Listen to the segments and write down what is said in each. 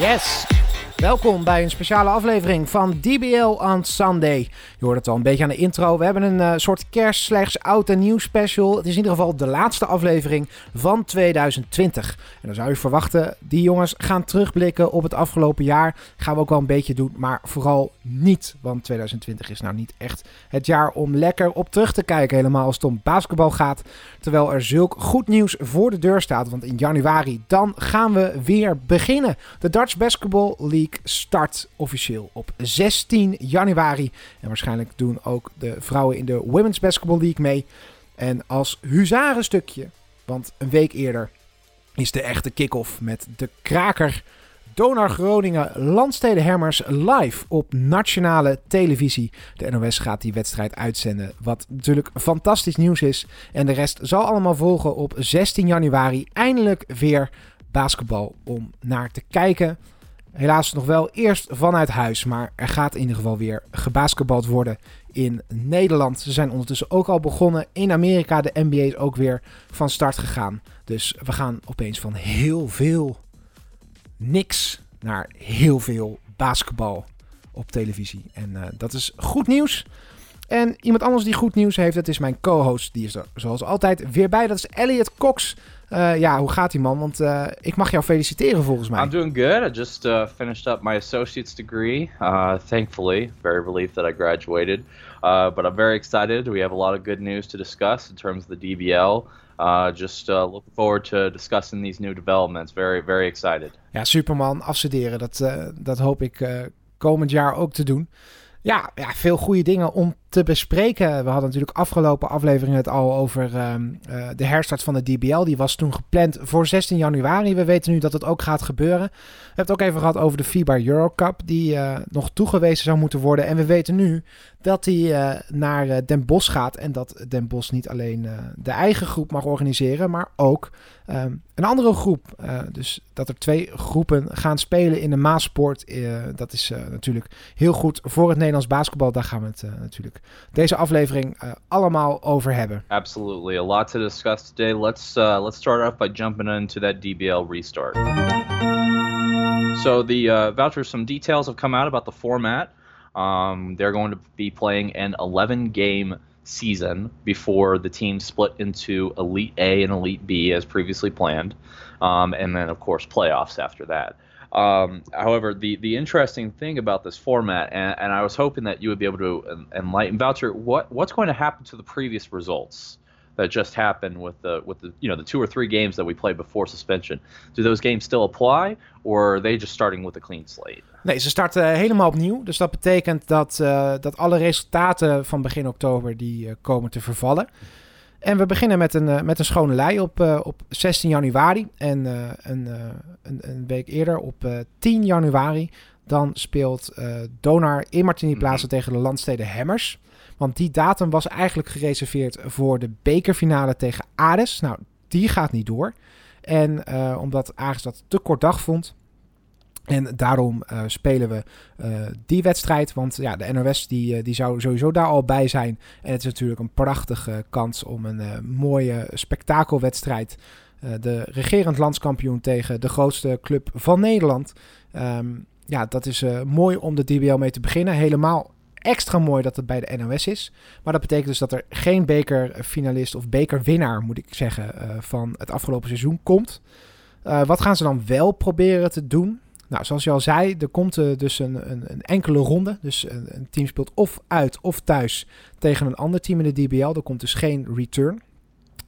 Yes! Welkom bij een speciale aflevering van DBL on Sunday. Je hoort het al een beetje aan de intro. We hebben een uh, soort kerst slechts oud en nieuw special. Het is in ieder geval de laatste aflevering van 2020. En dan zou je verwachten, die jongens gaan terugblikken op het afgelopen jaar. Gaan we ook wel een beetje doen, maar vooral niet. Want 2020 is nou niet echt het jaar om lekker op terug te kijken. Helemaal als het om basketbal gaat. Terwijl er zulk goed nieuws voor de deur staat. Want in januari dan gaan we weer beginnen. De Dutch Basketball League start officieel op 16 januari. En waarschijnlijk doen ook de vrouwen in de Women's Basketball League mee. En als huzarenstukje, want een week eerder is de echte kick-off met de kraker Donar Groningen Landsteden Hermers live op nationale televisie. De NOS gaat die wedstrijd uitzenden, wat natuurlijk fantastisch nieuws is. En de rest zal allemaal volgen op 16 januari. Eindelijk weer basketbal om naar te kijken. Helaas nog wel eerst vanuit huis, maar er gaat in ieder geval weer gebasketbald worden in Nederland. Ze zijn ondertussen ook al begonnen. In Amerika, de NBA is ook weer van start gegaan. Dus we gaan opeens van heel veel niks naar heel veel basketbal op televisie. En uh, dat is goed nieuws. En iemand anders die goed nieuws heeft, dat is mijn co-host. Die is er zoals altijd weer bij. Dat is Elliot Cox. Uh, ja, hoe gaat die man? Want uh, ik mag jou feliciteren volgens mij. I'm doing good. I just uh, finished up my associate's degree. thankfully, very relieved that I graduated. but I'm very excited. We have a lot of good news to discuss in terms of the DBL. just looking forward to discussing these new developments. Very, very excited. Ja, superman. Afstuderen, dat, dat hoop ik komend jaar ook te doen. Ja, ja, veel goede dingen om te bespreken. We hadden natuurlijk afgelopen aflevering het al over uh, uh, de herstart van de DBL. Die was toen gepland voor 16 januari. We weten nu dat het ook gaat gebeuren. We hebben het ook even gehad over de FIBA Eurocup, die uh, nog toegewezen zou moeten worden. En we weten nu dat die uh, naar Den Bosch gaat. En dat Den Bosch niet alleen de eigen groep mag organiseren, maar ook ehm, een andere groep. dus dat er twee groepen gaan spelen in de Maasport. dat is natuurlijk heel goed voor het Nederlands basketbal. Daar gaan we het natuurlijk deze aflevering uh, allemaal over hebben. Absolutely, a lot to discuss today. Let's uh, let's start off by jumping into that DBL restart. So the uh, voucher, some details have come out about the format. Um, they're going to be playing an 11 game season before the team split into Elite A and Elite B as previously planned, um, and then of course playoffs after that. Um, however, the the interesting thing about this format, and, and, I was hoping that you would be able to enlighten Voucher, what what's going to happen to the previous results that just happened with the with the you know the two or three games that we played before suspension? Do those games still apply, or are they just starting with a clean slate? Nee, ze starten helemaal opnieuw. Dus dat betekent dat, uh, dat alle resultaten van begin oktober die uh, komen te vervallen. En we beginnen met een, uh, met een schone lei op, uh, op 16 januari. En uh, een, een, een, week eerder, op 10 januari, dan speelt Donar in Martini mhm. Plaza tegen de landsteden Hammers. Want die datum was eigenlijk gereserveerd voor de bekerfinale tegen Ades. Nou, die gaat niet door. En omdat Ades dat te kort dag vond, en daarom uh, spelen we uh, die wedstrijd. Want ja, de NOS die, uh, die zou sowieso daar al bij zijn. En het is natuurlijk een prachtige kans om een mooie spektakelwedstrijd. de regerend landskampioen tegen de grootste club van Nederland. Um, ja, dat is mooi om de DBL mee te beginnen. Helemaal extra mooi dat het bij de NOS is. Maar dat betekent dus dat er geen bekerfinalist of bekerwinnaar, moet ik zeggen, van het afgelopen seizoen komt. wat gaan ze dan wel proberen te doen? Nou, zoals je al zei, er komt uh, dus een, een, een, enkele ronde. Dus een, een, team speelt of uit of thuis tegen een ander team in de DBL. Er komt dus geen return.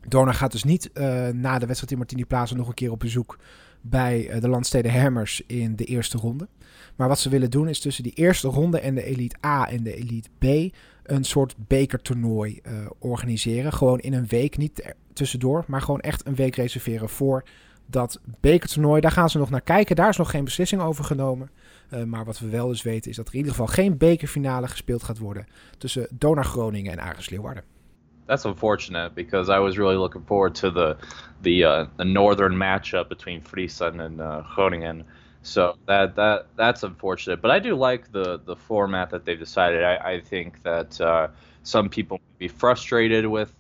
Dorna gaat dus niet uh, na de wedstrijd in Martini Plaza nog een keer op bezoek bij uh, de Landsteden Hammers in de eerste ronde. Maar wat ze willen doen is tussen die eerste ronde en de Elite A en de Elite B een soort bekertoernooi organiseren. Gewoon in een week, niet tussendoor, maar gewoon echt een week reserveren voor dat bekertoernooi, daar gaan ze nog naar kijken. Daar is nog geen beslissing over genomen. Uh, maar wat we wel dus weten is dat er in ieder geval geen bekerfinale gespeeld gaat worden tussen Donar Groningen en Aris Leeuwarden. That's unfortunate because I was really looking forward to the the, uh, the northern matchup between Friesen and uh, Groningen. So that that that's unfortunate. But I do like the the format that they've decided. I, I think that uh, some people may be frustrated with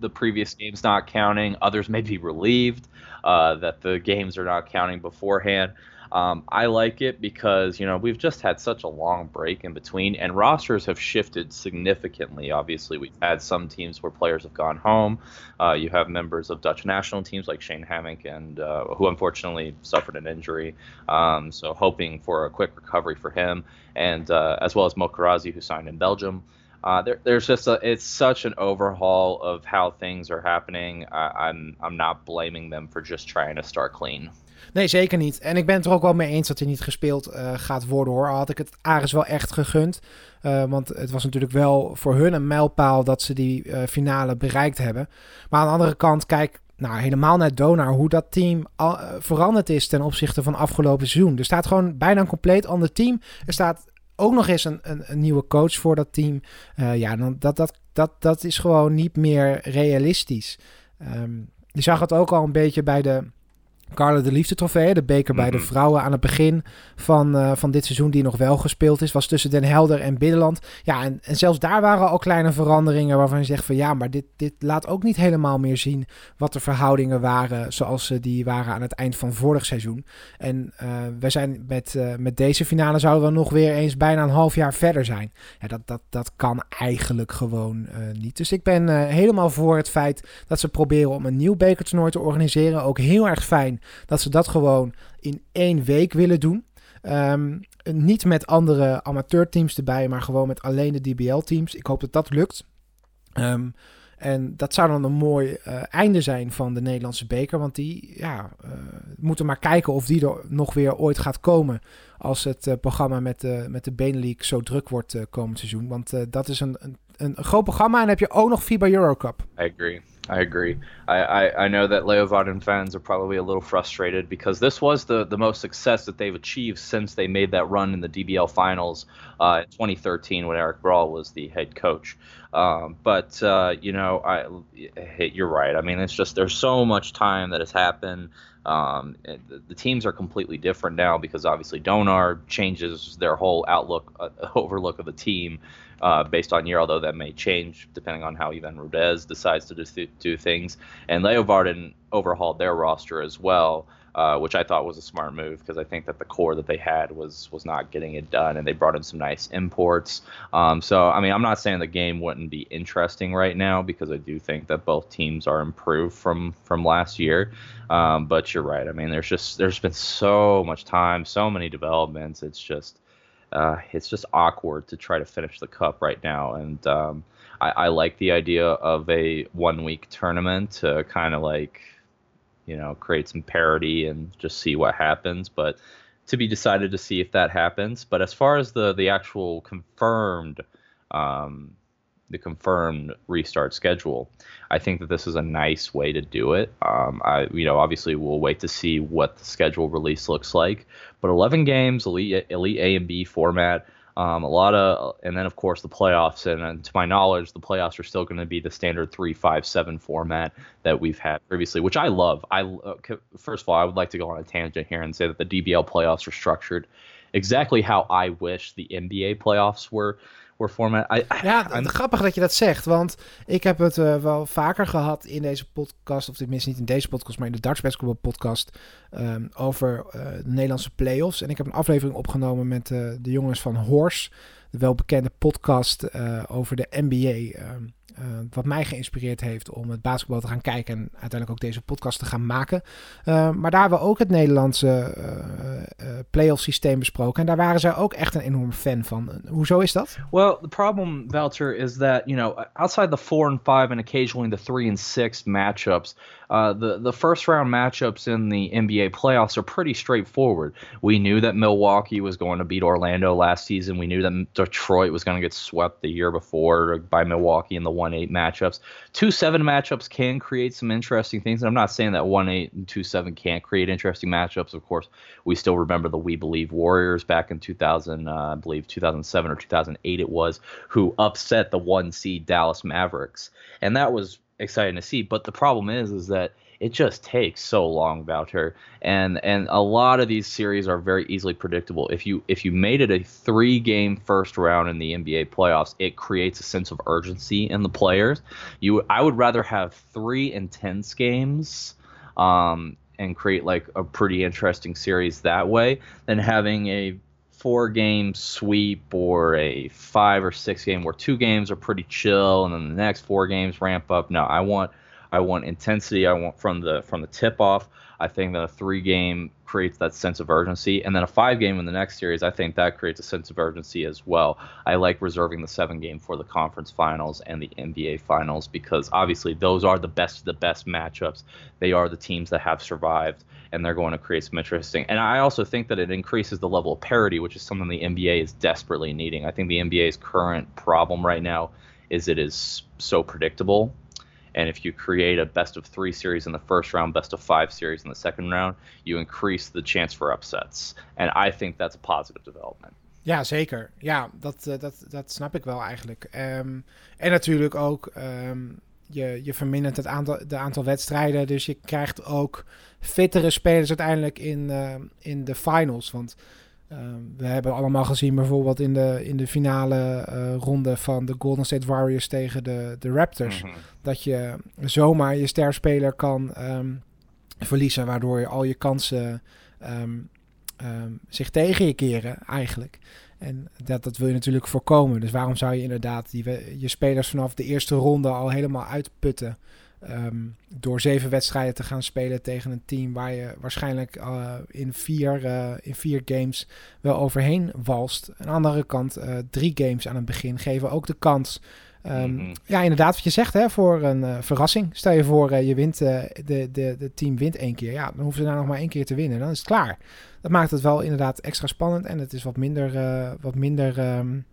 the previous games not counting. Others may be relieved uh, that the games are not counting beforehand. Um, I like it because you know we've just had such a long break in between, and rosters have shifted significantly. Obviously, we've had some teams where players have gone home. Uh, you have members of Dutch national teams like Shane Hammock, and uh, who unfortunately suffered an injury. Um, so hoping for a quick recovery for him, and uh, as well as Mo Karazi, who signed in Belgium. Uh, there, there's just it's such an overhaul of how things are happening. I'm I'm not blaming them for just trying to start clean. Nee, zeker niet. En ik ben het er ook wel mee eens dat hij niet gespeeld uh, gaat worden hoor. Had ik het Ares wel echt gegund. Uh, want het was natuurlijk wel voor hun een mijlpaal dat ze die uh, finale bereikt hebben. Maar aan de andere kant, kijk nou, helemaal naar Donar, hoe dat team veranderd is ten opzichte van afgelopen seizoen. Er staat gewoon bijna een compleet ander team. Er staat ook nog eens een, een, een nieuwe coach voor dat team. ja, dan, dat, dat, dat, dat is gewoon niet meer realistisch. Um, je zag het ook al een beetje bij de Carla de Liefde trofee, de beker bij de mhm. vrouwen aan het begin van, uh, van dit seizoen die nog wel gespeeld is, was tussen Den Helder en Binnenland. Ja, en, en zelfs daar waren al kleine veranderingen waarvan je zegt van ja, maar dit, dit laat ook niet helemaal meer zien wat de verhoudingen waren zoals ze die waren aan het eind van vorig seizoen. En uh, wij zijn met, uh, met deze finale zouden we nog weer eens bijna een half jaar verder zijn. Ja, dat, dat, dat kan eigenlijk gewoon niet. Dus ik ben helemaal voor het feit dat ze proberen om een nieuw bekertoernooi te organiseren. Ook heel erg fijn dat ze dat gewoon in één week willen doen. Ehm, niet met andere amateurteams erbij, maar gewoon met alleen de DBL-teams. Ik hoop dat dat lukt. Ehm, en dat zou dan een mooi uh, einde zijn van de Nederlandse beker. Want die ja, uh, moeten maar kijken of die er nog weer ooit gaat komen. Als het uh, programma met de, met de Benelink zo druk wordt komend seizoen. Want dat is een, een, een, groot programma. En dan heb je ook nog FIBA Eurocup. I agree. I agree. I, I, I know that Leeuwarden fans are probably a little frustrated because this was the, the most success that they've achieved since they made that run in the DBL finals uh, in 2013 when Eric Brawl was the head coach. Um, but uh, you know, I, you're right. I mean, it's just there's so much time that has happened. Um, the, the, teams are completely different now because obviously Donar changes their whole outlook, uh, overlook of the team uh, based on year, although that may change depending on how Ivan Rodez decides to do, do things. And Leo Varden overhauled their roster as well. Uh, which I thought was a smart move because I think that the core that they had was was not getting it done, and they brought in some nice imports. Um, so I mean, I'm not saying the game wouldn't be interesting right now because I do think that both teams are improved from from last year. Um, but you're right. I mean, there's just there's been so much time, so many developments. It's just uh, it's just awkward to try to finish the cup right now, and um, I, I like the idea of a one week tournament to kind of like you know, create some parity and just see what happens. But to be decided to see if that happens. But as far as the the actual confirmed um, the confirmed restart schedule, I think that this is a nice way to do it. Um, I you know obviously we'll wait to see what the schedule release looks like. But 11 games, elite elite A and B format. Um, a lot of, and then of course the playoffs. And, and to my knowledge, the playoffs are still going to be the standard three, five, seven format that we've had previously, which I love. I uh, first of all, I would like to go on a tangent here and say that the DBL playoffs are structured exactly how I wish the NBA playoffs were I, ja, grappig dat je dat zegt, want ik heb het uh, wel vaker gehad in deze podcast, of tenminste niet in deze podcast, maar in de Dutch Basketball podcast, um, over uh, de Nederlandse playoffs. En ik heb een aflevering opgenomen met uh, de jongens van Horse, de welbekende podcast over de NBA. Um, uh, wat mij geïnspireerd heeft om het basketbal te gaan kijken en uiteindelijk ook deze podcast te gaan maken. Maar daar hebben we ook het Nederlandse uh, playoff systeem besproken. En daar waren zij ook echt een enorme fan van. Hoezo is dat? Well, the problem, Walter, is that, you know, outside the 4 and 5 and occasionally the 3 and 6 matchups, Uh, the the first round matchups in the NBA playoffs are pretty straightforward. We knew that Milwaukee was going to beat Orlando last season. We knew that Detroit was going to get swept the year before by Milwaukee in the one eight matchups. Two seven matchups can create some interesting things, and I'm not saying that one eight and two seven can't create interesting matchups. Of course, we still remember the We Believe Warriors back in 2000, uh, I believe 2007 or 2008 it was, who upset the one seed Dallas Mavericks, and that was exciting to see. But the problem is, is that it just takes so long Boucher and and a lot of these series are very easily predictable. If you if you made it a three game first round in the NBA playoffs it creates a sense of urgency in the players. You I would rather have three intense games um, and create like a pretty interesting series that way than having a four game sweep or a five or six game where two games are pretty chill and then the next four games ramp up no I want I want intensity. I want from the from the tip off. I think that a three game creates that sense of urgency, and then a five game in the next series. I think that creates a sense of urgency as well. I like reserving the seven game for the conference finals and the NBA finals because obviously those are the best of the best matchups. They are the teams that have survived, and they're going to create some interesting. And I also think that it increases the level of parity, which is something the NBA is desperately needing. I think the NBA's current problem right now is it is so predictable and if you create a best of three series in the first round, best of five series in the second round, you increase the chance for upsets. And I think that's a positive development. Ja, zeker. Ja, dat, uh, dat, dat snap ik wel eigenlijk. Um, en natuurlijk ook, um, je, je vermindert het aantal, de aantal wedstrijden. Dus je krijgt ook fittere spelers uiteindelijk in, uh, in de finals. Want Ehm, we hebben allemaal gezien bijvoorbeeld in de, in de finale uh, ronde van de Golden State Warriors tegen de, de Raptors. Mhm. Dat je zomaar je sterspeler kan um, verliezen, waardoor je al je kansen um, zich tegen je keren eigenlijk. En dat, dat wil je natuurlijk voorkomen. Dus waarom zou je inderdaad die, je spelers vanaf de eerste ronde al helemaal uitputten? Um, door zeven wedstrijden te gaan spelen tegen een team waar je waarschijnlijk uh, in, vier, uh, in vier games wel overheen walst. Aan de andere kant, uh, drie games aan het begin geven ook de kans. Um, mm -hmm. Ja, inderdaad, wat je zegt, hè, voor een verrassing. Stel je voor, je wint, de, de, de team wint één keer. Ja, dan hoeven ze daar nog maar één keer te winnen. Dan is het klaar. Dat maakt het wel inderdaad extra spannend. En het is wat minder, wat minder um,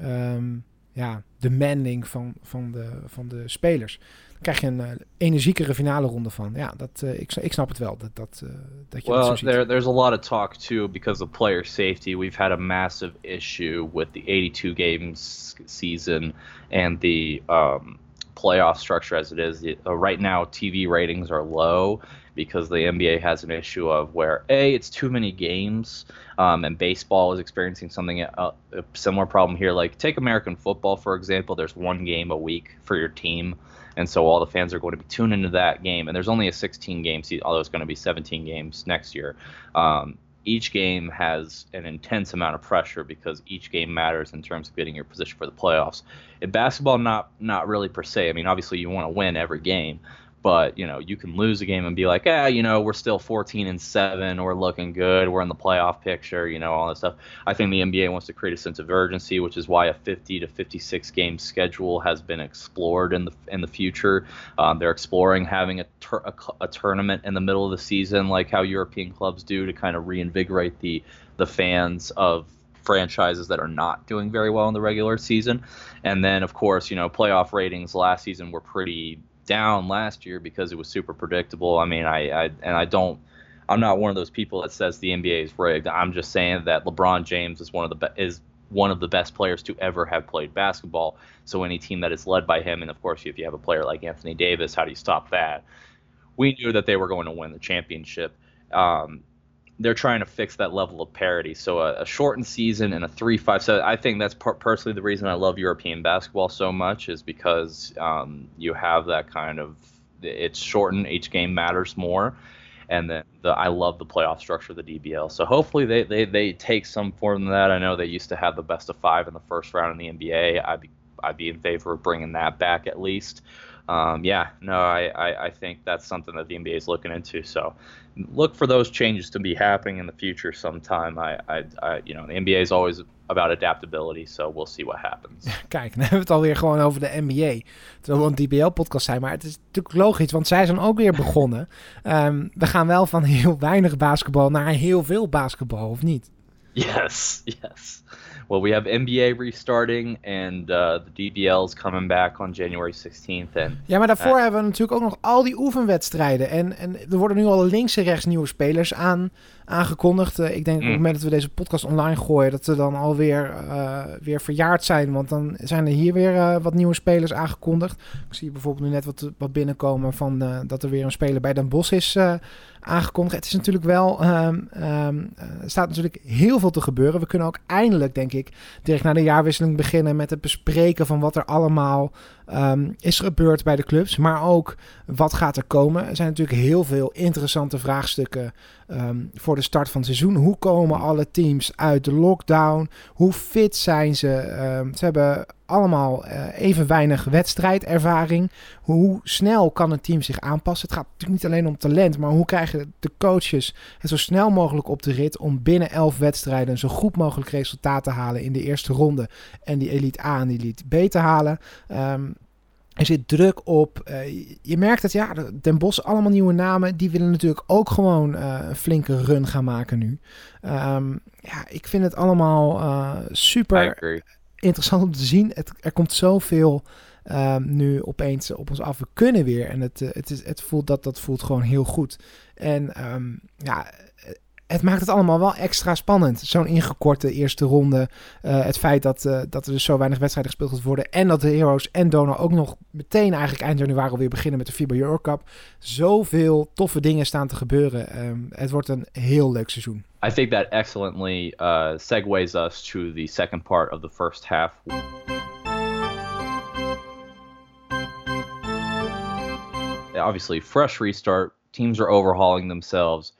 um, ja, demanding van, van, de, van de spelers krijg je een uh, energiekere finale ronde van. Ja, dat, uh, ik, ik snap het wel. Dat, dat, uh, dat je well, dat. There, there's a lot of talk too because of player safety. We've had a massive issue with the 82 games season and the um, playoff structure as it is. right now, TV ratings are low because the NBA has an issue of where a it's too many games, um, and baseball is experiencing something a, a similar problem here. Like take American football for example. There's one game a week for your team and so all the fans are going to be tuned into that game. And there's only a 16 game season, although it's going to be 17 games next year. Um, each game has an intense amount of pressure because each game matters in terms of getting your position for the playoffs. In basketball, not not really per se. I mean, obviously you want to win every game, but you know you can lose a game and be like ah you know we're still 14 and 7 we're looking good we're in the playoff picture you know all that stuff i think the nba wants to create a sense of urgency which is why a 50 to 56 game schedule has been explored in the in the future um, they're exploring having a, tur- a, a tournament in the middle of the season like how european clubs do to kind of reinvigorate the the fans of franchises that are not doing very well in the regular season. And then, of course, you know, playoff ratings last season were pretty down last year because it was super predictable. I mean, I, I and I don't. I'm not one of those people that says the NBA is rigged. I'm just saying that LeBron James is one of the be- is one of the best players to ever have played basketball. So any team that is led by him, and of course, if you have a player like Anthony Davis, how do you stop that? We knew that they were going to win the championship. Um, they're trying to fix that level of parity. So a, a shortened season and a three-five. So I think that's per- personally the reason I love European basketball so much is because um, you have that kind of it's shortened. Each game matters more, and then the, I love the playoff structure of the DBL. So hopefully they, they they take some form of that. I know they used to have the best of five in the first round in the NBA. I'd be I'd be in favor of bringing that back at least um, yeah, no, I, I, I, think that's something that the NBA is looking into. So look for those changes to be happening in the future sometime. I, I, I you know, the NBA is always about adaptability, so we'll see what happens. Kijk, dan hebben we het alweer gewoon over de NBA. Terwijl we een DBL-podcast zijn, maar het is natuurlijk logisch, want zij zijn ook weer begonnen. um, we gaan wel van heel weinig basketbal naar heel veel basketbal, of niet? Yes, yes. Well, we have NBA restarting and uh, the DBL is coming back on January 16th. And, ja, maar daarvoor uh, hebben we natuurlijk ook nog al die oefenwedstrijden. En, en er worden nu al links en rechts nieuwe spelers aan, aangekondigd. Uh, ik denk mm. op het moment dat we deze podcast online gooien, dat ze dan alweer uh, weer verjaard zijn. Want dan zijn er hier weer uh, wat nieuwe spelers aangekondigd. Ik zie bijvoorbeeld nu net wat, wat binnenkomen van dat er weer een speler bij Den Bosch is aangekondigd. Het is natuurlijk wel, um, um, er staat natuurlijk heel veel te gebeuren. We kunnen ook eindelijk, denk ik, direct na de jaarwisseling beginnen met het bespreken van wat er allemaal um, is gebeurd bij de clubs. Maar ook wat gaat er komen. Er zijn natuurlijk heel veel interessante vraagstukken voor de start van het seizoen. Hoe komen alle teams uit de lockdown? Hoe fit zijn ze? Ze hebben allemaal uh, even weinig wedstrijdervaring. Hoe snel kan een team zich aanpassen? Het gaat natuurlijk niet alleen om talent, maar hoe krijgen de coaches het zo snel mogelijk op de rit om binnen elf wedstrijden zo goed mogelijk resultaat te halen in de eerste ronde en die Elite A en die Elite B te halen? Um, er zit druk op. Uh, je merkt dat ja, Den Bos allemaal nieuwe namen. Die willen natuurlijk ook gewoon uh, een flinke run gaan maken nu. Um, ja, ik vind het allemaal super interessant om te zien. Het, er komt zoveel um, nu opeens op ons af. We kunnen weer. En het, het, is, het voelt dat, dat voelt gewoon heel goed. En um, ja, het maakt het allemaal wel extra spannend. Zo'n ingekorte eerste ronde. Uh, het feit dat, uh, dat er dus zo weinig wedstrijden gespeeld worden. En dat de Heroes en Donor ook nog meteen eigenlijk eind januari alweer beginnen met de FIBA Euro Cup. Zoveel toffe dingen staan te gebeuren. Um, het wordt een heel leuk seizoen. I think that excellently uh, segues us to the second part of the first half. Obviously, fresh restart. Teams are overhauling themselves.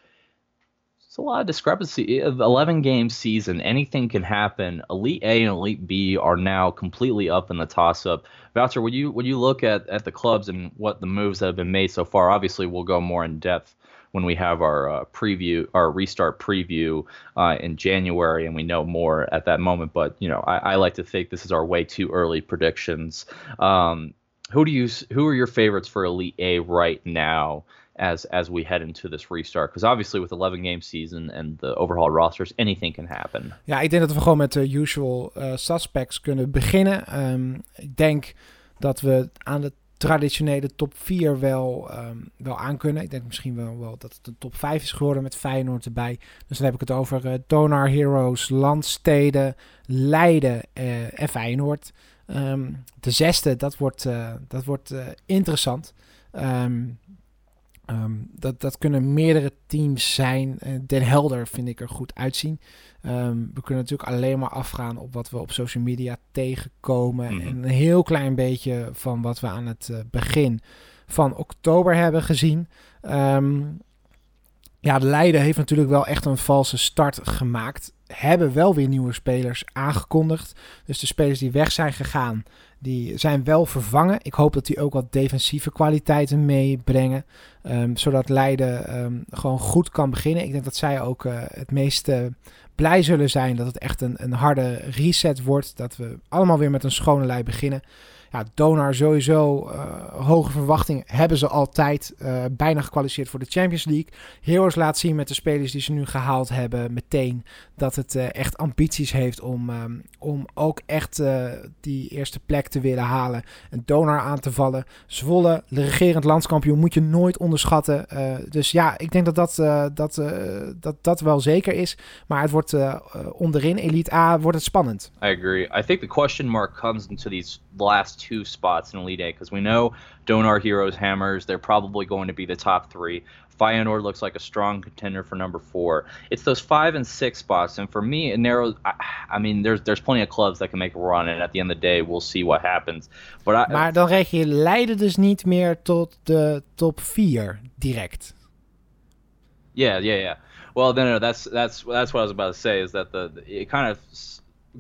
It's a lot of discrepancy. 11 game season, anything can happen. Elite A and Elite B are now completely up in the toss up. Voucher, would you would you look at, at the clubs and what the moves that have been made so far? Obviously, we'll go more in depth when we have our uh, preview, our restart preview uh, in January, and we know more at that moment. But you know, I, I like to think this is our way too early predictions. Um, who do you who are your favorites for Elite A right now? as as we head into this restart. Because obviously with 11 game season and the overhaul rosters, anything can happen. Ja, ik denk dat we gewoon met de usual uh, suspects kunnen beginnen. Um, ik denk dat we aan de traditionele top 4 wel, um, wel aan kunnen. Ik denk misschien wel, wel dat het een top 5 is geworden met Feyenoord erbij. Dus dan heb ik het over uh, Donar Heroes, Landsteden, Leiden uh, en Feyenoord. Um, de zesde, dat wordt, uh, dat wordt interessant. Um, Um, dat, dat kunnen meerdere teams zijn. Uh, Den Helder vind ik er goed uitzien. Um, we kunnen natuurlijk alleen maar afgaan op wat we op social media tegenkomen. Mhm. En een heel klein beetje van wat we aan het uh, begin van oktober hebben gezien. Um, ja, Leiden heeft natuurlijk wel echt een valse start gemaakt. Hebben wel weer nieuwe spelers aangekondigd. Dus de spelers die weg zijn gegaan, die zijn wel vervangen. Ik hoop dat die ook wat defensieve kwaliteiten meebrengen. Um, zodat Leiden um, gewoon goed kan beginnen. Ik denk dat zij ook uh, het meest uh, blij zullen zijn dat het echt een, een harde reset wordt. Dat we allemaal weer met een schone lei beginnen. Ja, Donar sowieso uh, hoge verwachtingen hebben ze altijd. Uh, bijna gekwalificeerd voor de Champions League. Heroes laat zien met de spelers die ze nu gehaald hebben meteen dat het uh, echt ambities heeft om, um, om ook echt die eerste plek te willen halen. En Donar aan te vallen. Zwolle, de regerend landskampioen, moet je nooit onderschatten. dus ja, ik denk dat dat, dat, dat dat wel zeker is. Maar het wordt onderin, Elite A, wordt het spannend. I agree. I think the question mark comes into these last two spots in Elite Eight because we know Donar Heroes Hammers they're probably going to be the top three. Feyenoord looks like a strong contender for number four. It's those five and six spots, and for me, it narrows. I, I, mean, there's there's plenty of clubs that can make a run, and at the end of the day, we'll see what happens. But I, maar dan reg je Leiden dus niet meer tot de top 4 direct. Yeah, yeah, yeah. Well, no, no, that's that's that's what I was about to say. Is that the it kind of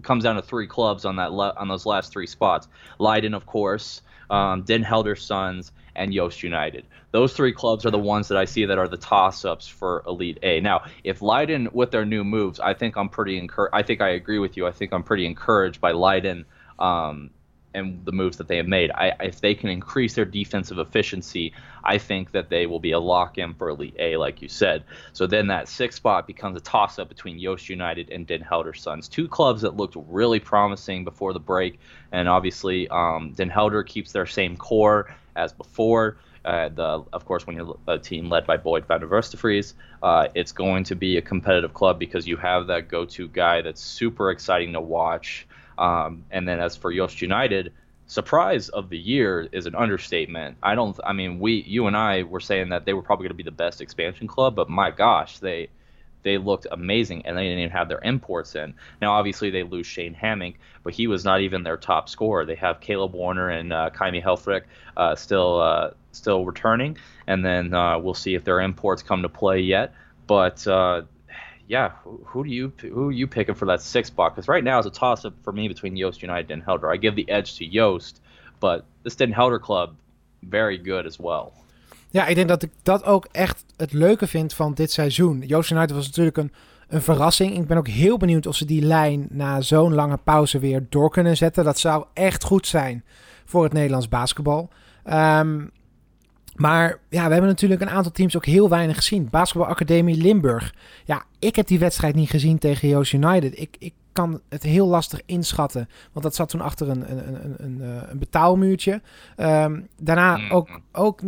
comes down to three clubs on that le- on those last three spots. Leiden, of course, um, Den Helder Sons, and Yost United. Those three clubs are the ones that I see that are the toss-ups for Elite A. Now, if Leiden with their new moves, I think I'm pretty encouraged. I think I agree with you. I think I'm pretty encouraged by Leiden um, and the moves that they have made. I, if they can increase their defensive efficiency, I think that they will be a lock in for Elite A, like you said. So then that sixth spot becomes a toss up between Yost United and Den Helder Suns. Two clubs that looked really promising before the break. And obviously, um, Den Helder keeps their same core as before. Uh, the, of course, when you're a team led by Boyd van der Verstefries, uh, it's going to be a competitive club because you have that go-to guy that's super exciting to watch. Um, and then as for Yost United, surprise of the year is an understatement. I don't. I mean, we, you and I were saying that they were probably going to be the best expansion club, but my gosh, they they looked amazing and they didn't even have their imports in. Now, obviously, they lose Shane Hammock, but he was not even their top scorer. They have Caleb Warner and uh, Kaimi Helfrich uh, still uh, still returning, and then uh, we'll see if their imports come to play yet. But uh, yeah, who, do you who are you picking for that six spot? Because right now it's a toss up for me between Yost United and Helder. I give the edge to Yost, but this Den Helder club very good as well. Ja, ik denk dat ik dat ook echt het leuke vind van dit seizoen. Joost United was natuurlijk een, een verrassing. Ik ben ook heel benieuwd of ze die lijn na zo'n lange pauze weer door kunnen zetten. Dat zou echt goed zijn voor het Nederlands basketbal. Um, maar ja, we hebben natuurlijk een aantal teams ook heel weinig gezien. Basketbalacademie Limburg. Ja, ik heb die wedstrijd niet gezien tegen Joost United. Ik, ik kan het heel lastig inschatten. Want dat zat toen achter een, een, een, een, eh, een betaalmuurtje. Ehm, daarna mm. ook, ook,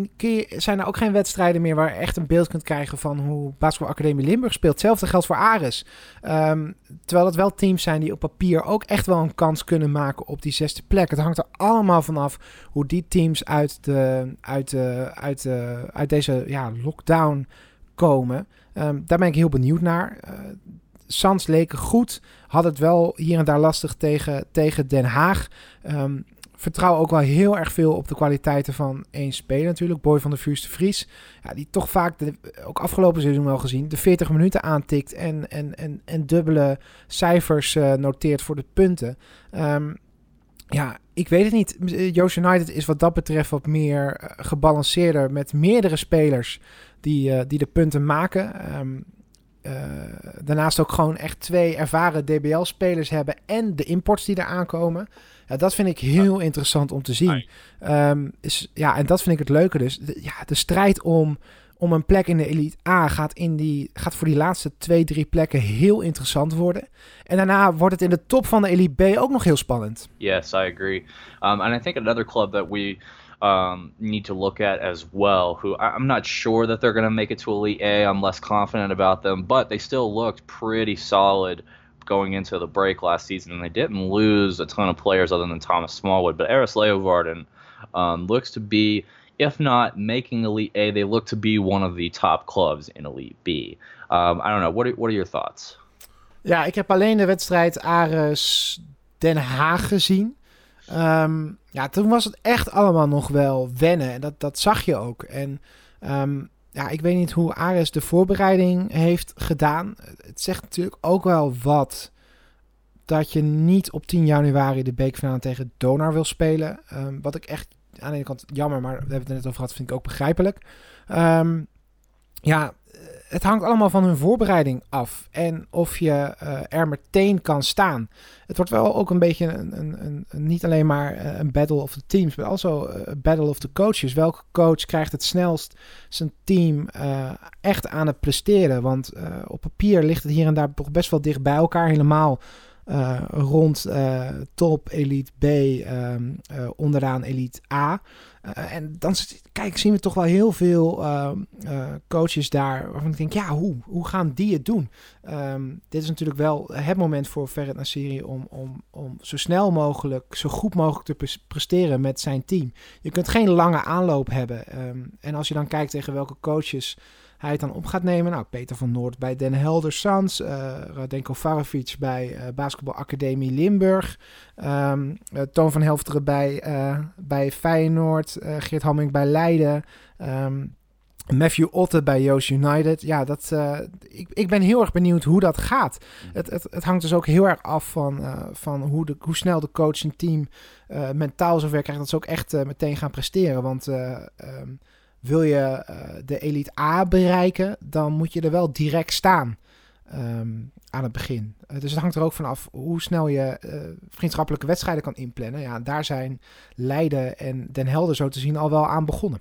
zijn er ook geen wedstrijden meer waar je echt een beeld kunt krijgen van hoe Basketbalacademie Limburg speelt. Hetzelfde geldt voor Ares. Um, terwijl het wel teams zijn die op papier ook echt wel een kans kunnen maken op die zesde plek. Het hangt er allemaal vanaf hoe die teams uit, de, uit, de, uit, de, uit deze ja, lockdown komen. Um, daar ben ik heel benieuwd naar. Uh, Sans leken goed. Had het wel hier en daar lastig tegen, tegen Den Haag. Um, vertrouw ook wel heel erg veel op de kwaliteiten van één speler natuurlijk. Boy van de Vuurste Vries. Ja, die toch vaak, de, ook afgelopen seizoen wel gezien, de 40 minuten aantikt en, en, en, en dubbele cijfers uh, noteert voor de punten. Um, ja, ik weet het niet. Joost United is wat dat betreft wat meer uh, gebalanceerder met meerdere spelers die, die de punten maken. Um, daarnaast ook gewoon echt twee ervaren DBL-spelers hebben en de imports die er aankomen. Ja, dat vind ik heel interessant om te zien. Um, is, ja, en dat vind ik het leuke dus. De, ja, de strijd om, om een plek in de Elite A gaat, in die, gaat voor die laatste twee, drie plekken heel interessant worden. En daarna wordt het in de top van de Elite B ook nog heel spannend. Yes, I agree. Um, and I think another club that we um, need to look at as well. Who I'm not sure that they're going to make it to Elite A. I'm less confident about them, but they still looked pretty solid going into the break last season, and they didn't lose a ton of players other than Thomas Smallwood. But Eris Leovarden um, looks to be, if not making Elite A, they look to be one of the top clubs in Elite B. Um, I don't know. What are, what are your thoughts? Ja, ik heb alleen de wedstrijd Ares Den Haag gezien. Um, ja, toen was het echt allemaal nog wel wennen. En dat, dat zag je ook. En um, ja, ik weet niet hoe Ares de voorbereiding heeft gedaan. Het zegt natuurlijk ook wel wat dat je niet op 10 januari de beekfinale tegen Donar wil spelen. Um, wat ik echt aan de ene kant jammer, maar we hebben het er net over gehad, vind ik ook begrijpelijk. Ja, het hangt allemaal van hun voorbereiding af. En of je uh, er meteen kan staan. Het wordt wel ook een beetje een, een, een, niet alleen maar eh, een battle of the teams, maar also een battle of the coaches. Welke coach krijgt het snelst zijn team echt aan het presteren? Want op papier ligt het hier en daar toch best wel dicht bij elkaar. Helemaal uh, rond uh, top Elite B, um, onderaan Elite A. en dan kijk, zien we toch wel heel veel ehm, coaches daar waarvan ik denk, ja, hoe, hoe gaan die het doen? Um, dit is natuurlijk wel het moment voor Ferret Nassiri om, om, om zo snel mogelijk, zo goed mogelijk te presteren met zijn team. Je kunt geen lange aanloop hebben. en als je dan kijkt tegen welke coaches hij het dan op gaat nemen. Nou, Peter van Noord bij Den Helder Sans. Uh, Radenko Farovic bij uh, Basketbalacademie Limburg. Um, uh, Toon van Helfteren bij, bij Feyenoord. Geert Hamming bij Leiden. Um, Matthew Otte bij Joost United. Ja, dat, ik, ik ben heel erg benieuwd hoe dat gaat. Het, het, het hangt dus ook heel erg af van, van hoe, de, hoe snel de coach en team mentaal zover krijgt dat ze ook echt meteen gaan presteren. Want um, wil je uh, de Elite A bereiken, dan moet je er wel direct staan um, aan het begin. Uh, dus het hangt er ook vanaf hoe snel je uh, vriendschappelijke wedstrijden kan inplannen. Ja, daar zijn Leiden en Den Helder zo te zien al wel aan begonnen.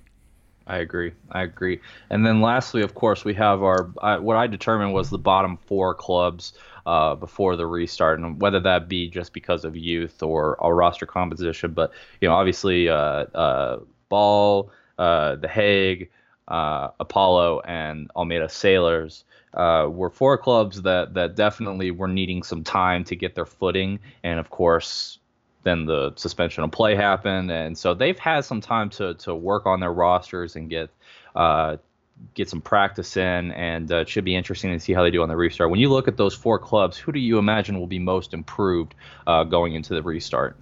I agree. I agree. And then lastly, of course, we have our what I determined was the bottom four clubs uh, before the restart, and whether that be just because of youth or a roster composition. But you know, obviously, uh, uh Ball, uh, The Hague, uh, Apollo, and Almeida Sailors uh, were four clubs that that definitely were needing some time to get their footing, and of course. Then the suspension of play happened, and so they've had some time to to work on their rosters and get uh, get some practice in, and uh, it should be interesting to see how they do on the restart. When you look at those four clubs, who do you imagine will be most improved uh, going into the restart?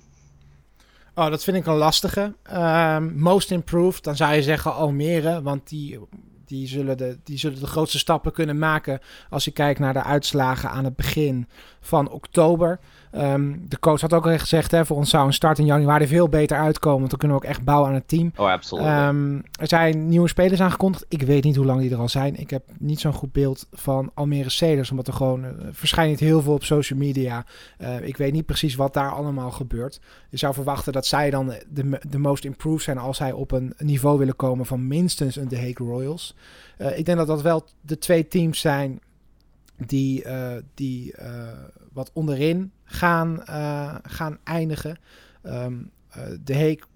Oh, dat vind ik een lastige. Um, most improved, dan zou je zeggen Almere, want die, die, zullen de, die zullen de grootste stappen kunnen maken als je kijkt naar de uitslagen aan het begin van oktober. Um, de coach had ook al gezegd, hè, voor ons zou een start in januari veel beter uitkomen. Want dan kunnen we ook echt bouwen aan het team. Oh, absoluut. Um, er zijn nieuwe spelers aangekondigd. Ik weet niet hoe lang die er al zijn. Ik heb niet zo'n goed beeld van Almere Ceders. Omdat er gewoon uh, verschijnt niet heel veel op social media. Uh, ik weet niet precies wat daar allemaal gebeurt. Je zou verwachten dat zij dan de, de most improved zijn als zij op een niveau willen komen van minstens een The Hague Royals. Uh, ik denk dat dat wel de twee teams zijn die, die wat onderin gaan, uh, gaan eindigen. Um, de Heek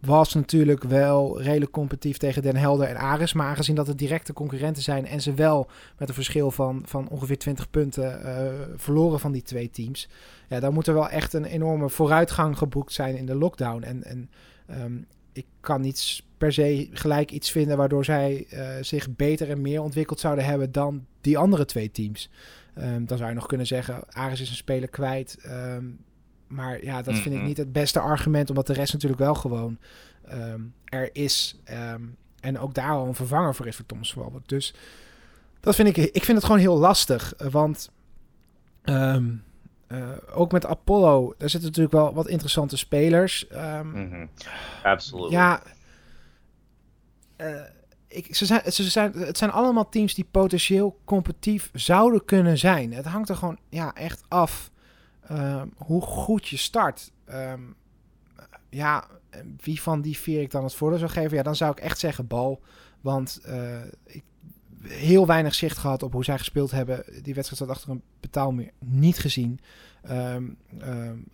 was natuurlijk wel redelijk competitief tegen Den Helder en Ares. Maar aangezien dat het directe concurrenten zijn en ze wel met een verschil van, van ongeveer 20 punten verloren van die twee teams. Ja, dan moet er wel echt een enorme vooruitgang geboekt zijn in de lockdown. En, en um, ik kan niet per se gelijk iets vinden waardoor zij zich beter en meer ontwikkeld zouden hebben dan die andere twee teams. Um, dan zou je nog kunnen zeggen, Ares is een speler kwijt. Um, maar ja, dat mm -hmm. vind ik niet het beste argument, omdat de rest natuurlijk wel gewoon um, er is. en ook daar al een vervanger voor is voor Thomas Walbert. Dus dat vind ik, ik vind het gewoon heel lastig. Want uh, ook met Apollo, daar zitten natuurlijk wel wat interessante spelers. Um, mm -hmm. Absoluut. Ja, uh, ik, ze zijn, ze zijn, het zijn allemaal teams die potentieel competitief zouden kunnen zijn. Het hangt er gewoon ja, echt af um, hoe goed je start. Um, ja, wie van die vier ik dan het voordeel zou geven? Ja, dan zou ik echt zeggen bal. Want uh, ik heel weinig zicht gehad op hoe zij gespeeld hebben. Die wedstrijd zat achter een betaalmuur niet gezien. Um,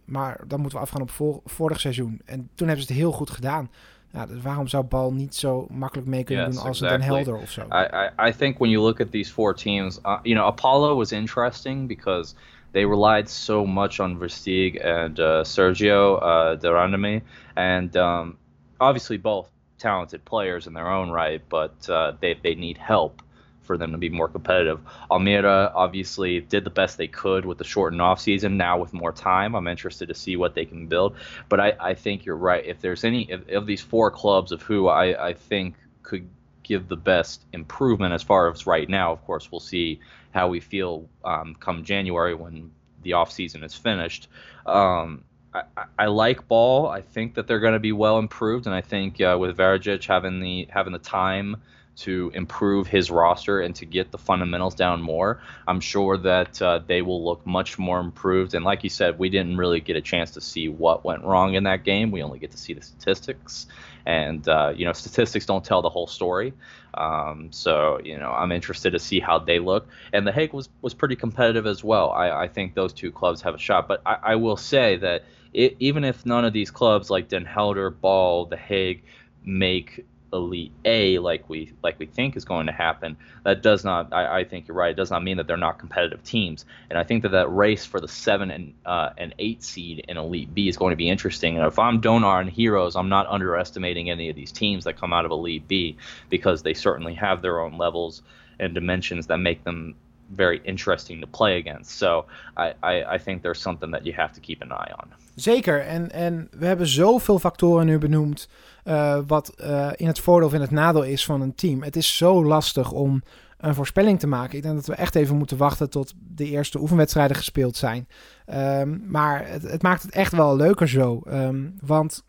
maar dan moeten we afgaan op vor vorig seizoen. En toen hebben ze het heel goed gedaan. Ja, dus waarom zou Bal niet zo makkelijk mee kunnen yes, doen als exactly. Den Helder of zo? I, I, I think when you look at these four teams, uh, you know, Apollo was interesting because they relied so much on Versteeg and uh, Sergio uh, Durandame, and um, obviously both talented players in their own right, but uh, they they need help for them to be more competitive. Almira obviously did the best they could with the shortened off season. Now with more time, I'm interested to see what they can build. But I, I think you're right. If there's any of, of these four clubs of who I, I think could give the best improvement as far as right now, of course, we'll see how we feel um, come January when the off season is finished. Um, I, I, like ball. I think that they're going to be well improved, and I think uh, with Varijic having the having the time to improve his roster and to get the fundamentals down more, I'm sure that uh, they will look much more improved. And like you said, we didn't really get a chance to see what went wrong in that game. We only get to see the statistics, and uh, you know, statistics don't tell the whole story. Um, so you know, I'm interested to see how they look. And the Hague was was pretty competitive as well. I, I think those two clubs have a shot. But I, I will say that it, even if none of these clubs like Den Helder, Ball, the Hague make elite A like we like we think is going to happen, that does not. I, I, think you're right. It does not mean that they're not competitive teams. And I think that that race for the seven and uh, and eight seed in Elite B is going to be interesting. And if I'm Donar and Heroes, I'm not underestimating any of these teams that come out of Elite B because they certainly have their own levels and dimensions that make them very interesting to play against. So I, I, I think there's something that you have to keep an eye on. Zeker. En, en we hebben zoveel factoren nu benoemd. Uh, wat uh, in het voordeel of in het nadeel is van een team. Het is zo lastig om een voorspelling te maken. Ik denk dat we echt even moeten wachten tot de eerste oefenwedstrijden gespeeld zijn. Um, maar het, het, maakt het echt wel leuker zo. Um, want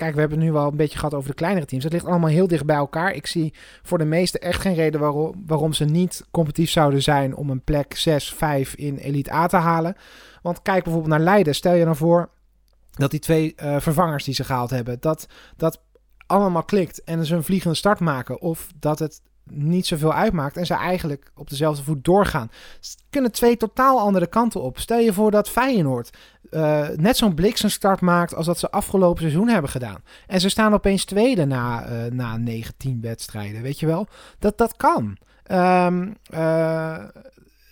kijk, we hebben het nu wel een beetje gehad over de kleinere teams. Het ligt allemaal heel dicht bij elkaar. Ik zie voor de meesten echt geen reden waarom, ze niet competitief zouden zijn om een plek 6, 5 in Elite A te halen. Want kijk bijvoorbeeld naar Leiden. Stel je nou voor dat die twee uh, vervangers die ze gehaald hebben, dat dat allemaal klikt en ze een vliegende start maken. Of dat het niet zoveel uitmaakt en ze eigenlijk op dezelfde voet doorgaan. Het kunnen twee totaal andere kanten op. Stel je voor dat Feyenoord uh, net zo'n bliksemstart maakt als dat ze afgelopen seizoen hebben gedaan. En ze staan opeens tweede na, uh, na 19 wedstrijden, weet je wel. Dat, dat kan. Um,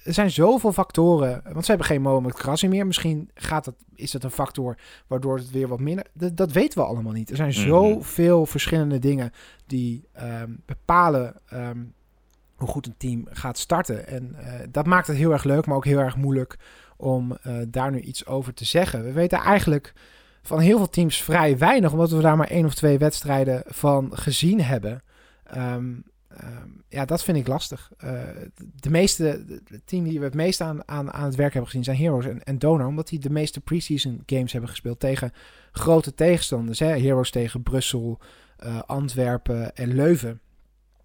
er zijn zoveel factoren. Want ze hebben geen Mohamed Krassi meer. Misschien gaat het, is het een factor waardoor het weer wat minder... Dat, dat weten we allemaal niet. Er zijn mm zoveel verschillende dingen die um, bepalen... Um, hoe goed een team gaat starten. En uh, dat maakt het heel erg leuk, maar ook heel erg moeilijk om uh, daar nu iets over te zeggen. We weten eigenlijk van heel veel teams vrij weinig, omdat we daar maar één of twee wedstrijden van gezien hebben. Um, Ehm, ja, dat vind ik lastig. Uh, de meeste, team die we het meest aan, aan, aan het werk hebben gezien zijn Heroes en, en Donor. Omdat die de meeste preseason games hebben gespeeld tegen grote tegenstanders. Hè? Heroes tegen Brussel, uh, Antwerpen en Leuven.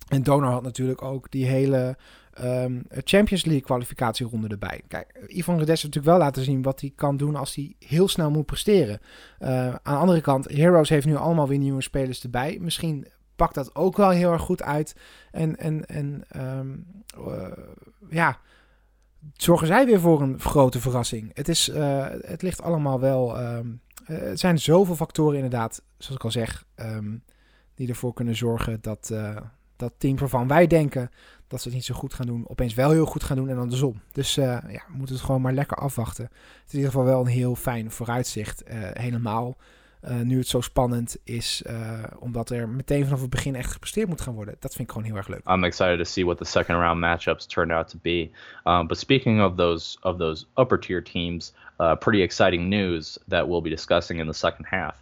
En Donor had natuurlijk ook die hele um, Champions League kwalificatieronde erbij. Kijk, Ivan Redes heeft natuurlijk wel laten zien wat hij kan doen als hij heel snel moet presteren. Uh, aan de andere kant, Heroes heeft nu allemaal weer nieuwe spelers erbij. Misschien pakt dat ook wel heel erg goed uit. En, en, en um, uh, ja, zorgen zij weer voor een grote verrassing. Het, is, uh, het ligt allemaal wel. Um, uh, het zijn zoveel factoren, inderdaad, zoals ik al zeg, um, die ervoor kunnen zorgen dat dat team waarvan wij denken dat ze het niet zo goed gaan doen, opeens wel heel goed gaan doen en andersom. Dus ja, we moeten het gewoon maar lekker afwachten. Het is in ieder geval wel een heel fijn vooruitzicht, helemaal uh, nu het zo spannend is, uh, omdat er meteen vanaf het begin echt gepresteerd moet gaan worden. Dat vind ik gewoon heel erg leuk. I'm excited to see what the second round matchups turn out to be. Um, but speaking of those of those upper tier teams, uh, pretty exciting news that we'll be discussing in the second half.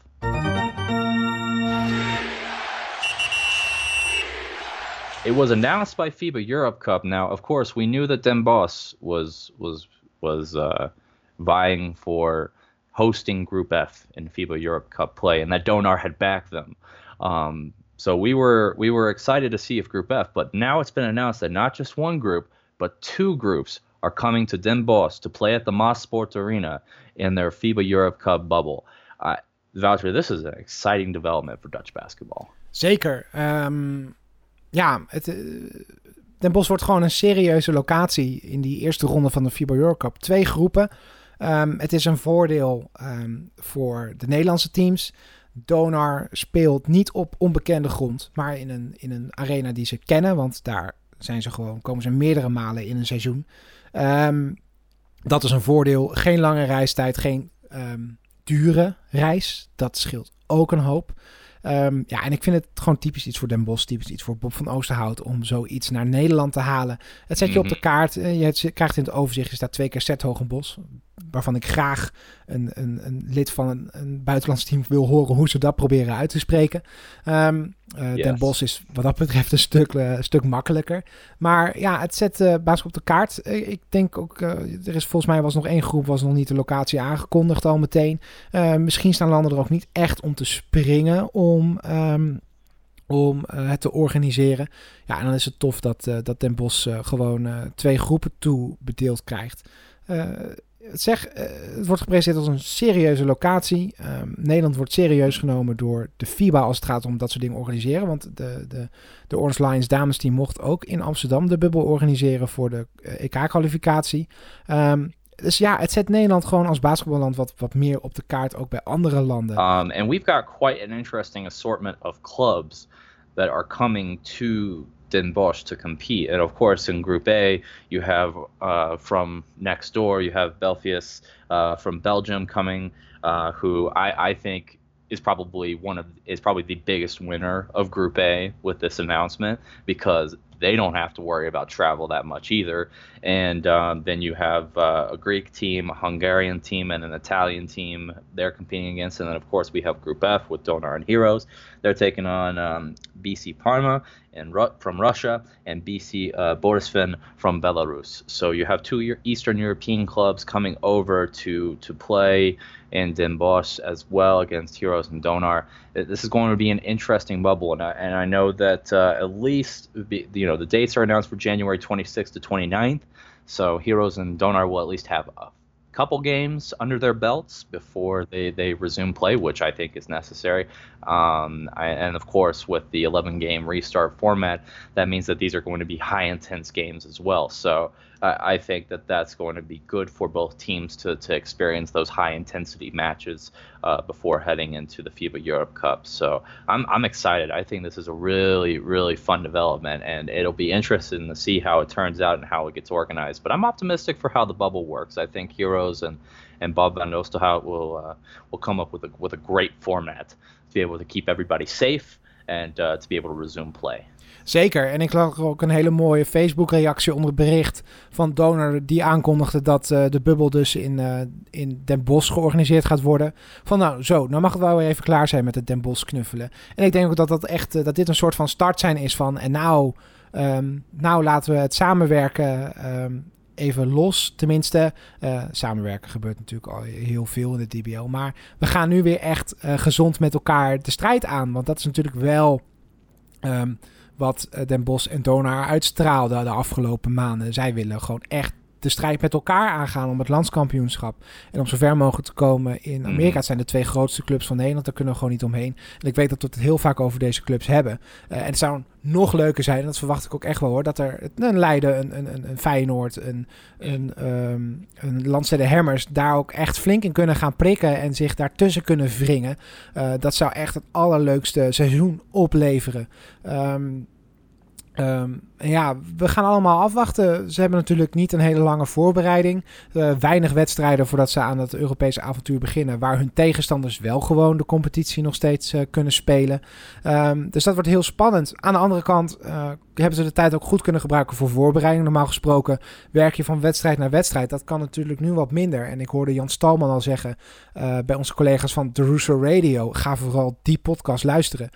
It was announced by FIBA Europe Cup. Now, of course, we knew that Den Bosch was was was uh, vying for hosting Group F in FIBA Europe Cup play, and that Donar had backed them. Um, so we were we were excited to see if Group F, but now it's been announced that not just one group, but two groups are coming to Den Bosch to play at the Moss Sports Arena in their FIBA Europe Cup bubble. Uh, Wouter, this is an exciting development for Dutch basketball. Zeker. Um, ja, het, uh, Den Bosch wordt gewoon een serieuze locatie in die eerste ronde van de FIBA Europe Cup. Twee groepen. Um, het is een voordeel um, voor de Nederlandse teams. Donar speelt niet op onbekende grond, maar in een, in een arena die ze kennen. Want daar zijn ze gewoon, komen ze meerdere malen in een seizoen. Um, dat is een voordeel. Geen lange reistijd, geen dure reis. Dat scheelt ook een hoop. Um, ja, en ik vind het gewoon typisch iets voor Den Bosch, typisch iets voor Bob van Oosterhout om zoiets naar Nederland te halen. Het zet je op de mhm. kaart, eh, je krijgt in het overzicht, je staat twee keer Zet Hogenbos, waarvan ik graag een, een, een lid van een, een, buitenlands team wil horen hoe ze dat proberen uit te spreken. Um, uh, yes. Den Bos is wat dat betreft een stuk, uh, stuk makkelijker. Maar ja, het zet uh, basis op de kaart. ik denk ook, er is volgens mij was nog één groep, was nog niet de locatie aangekondigd al meteen. misschien staan landen er ook niet echt om te springen om... Um, om uh, het te organiseren. Ja, en dan is het tof dat, uh, dat Den Bos uh, gewoon twee groepen toe bedeeld krijgt zeg, uh, het wordt gepresenteerd als een serieuze locatie. Um, Nederland wordt serieus genomen door de FIBA als het gaat om dat soort dingen organiseren. Want de, de, de Orange Lions dames team mocht ook in Amsterdam de bubbel organiseren voor de uh, eh, EK-kwalificatie. Um, dus ja, het zet Nederland gewoon als basketballand wat, wat meer op de kaart, ook bij andere landen. Um, we've got quite an interesting assortment of clubs that are coming to Den Bosch to compete. And of course, in Group A, you have uh, from next door, you have Belfius uh, from Belgium coming, uh, who I, I think is probably one of is probably the biggest winner of Group A with this announcement because they don't have to worry about travel that much either. And um, then you have uh, a Greek team, a Hungarian team, and an Italian team they're competing against. And then, of course, we have Group F with Donar and Heroes. They're taking on um, BC Parma and Ru- from Russia and BC uh, Borisfin from Belarus. So you have two Eastern European clubs coming over to to play in Den Bosch as well against Heroes and Donar. This is going to be an interesting bubble, and I, and I know that uh, at least you know the dates are announced for January 26th to 29th. So Heroes and Donar will at least have a couple games under their belts before they, they resume play, which I think is necessary. Um, I, and of course, with the 11 game restart format, that means that these are going to be high intense games as well. So I, I think that that's going to be good for both teams to, to experience those high intensity matches uh, before heading into the FIBA Europe Cup. So I'm, I'm excited. I think this is a really, really fun development, and it'll be interesting to see how it turns out and how it gets organized. But I'm optimistic for how the bubble works. I think Heroes and, and Bob Van Oosterhout will uh, will come up with a with a great format to be able to keep everybody safe and uh, to be able to resume play. Zeker. En ik lag ook een hele mooie Facebook-reactie onder het bericht van Donor die aankondigde dat uh, de bubbel dus in, uh, in Den Bosch georganiseerd gaat worden. Van nou, zo, nou mag het wel weer even klaar zijn met het Den Bosch knuffelen. En ik denk ook dat, dat, echt, uh, dat dit een soort van start zijn is van en nou, um, nou laten we het samenwerken um, even los. Tenminste, samenwerken gebeurt natuurlijk al heel veel in de DBL. Maar we gaan nu weer echt gezond met elkaar de strijd aan. Want dat is natuurlijk wel um, wat Den Bos en Donar uitstraalden de afgelopen maanden. Zij willen gewoon echt de strijd met elkaar aangaan om het landskampioenschap. En om zover mogelijk te komen in Amerika. Mm. Het zijn de twee grootste clubs van Nederland. Daar kunnen we gewoon niet omheen. En ik weet dat we het heel vaak over deze clubs hebben. Uh, en het zou nog leuker zijn, en dat verwacht ik ook echt wel hoor, dat er een Leiden, een, een, een Feyenoord, een, een, um, een Landstede Hemmers daar ook echt flink in kunnen gaan prikken en zich daartussen kunnen wringen. Uh, dat zou echt het allerleukste seizoen opleveren. Um, Um, ja, we gaan allemaal afwachten. Ze hebben natuurlijk niet een hele lange voorbereiding. Uh, weinig wedstrijden voordat ze aan het Europese avontuur beginnen. Waar hun tegenstanders wel gewoon de competitie nog steeds uh, kunnen spelen. Um, dus dat wordt heel spannend. Aan de andere kant uh, hebben ze de tijd ook goed kunnen gebruiken voor voorbereiding. Normaal gesproken werk je van wedstrijd naar wedstrijd. Dat kan natuurlijk nu wat minder. En ik hoorde Jan Stalman al zeggen bij onze collega's van The Russo Radio. Ga vooral die podcast luisteren.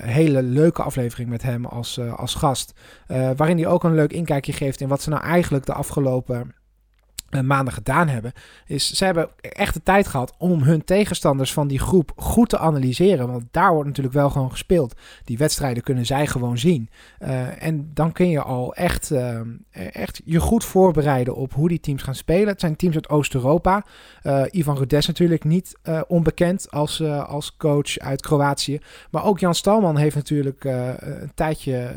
hele leuke aflevering met hem als, als gast. Waarin hij ook een leuk inkijkje geeft in wat ze nou eigenlijk de afgelopen maanden gedaan hebben. Is ze hebben echt de tijd gehad om hun tegenstanders van die groep goed te analyseren. Want daar wordt natuurlijk wel gewoon gespeeld. Die wedstrijden kunnen zij gewoon zien. Uh, en dan kun je al echt, uh, echt je goed voorbereiden op hoe die teams gaan spelen. Het zijn teams uit Oost-Europa. Ivan Rudes natuurlijk niet onbekend als, als coach uit Kroatië. Maar ook Jan Stalman heeft natuurlijk een tijdje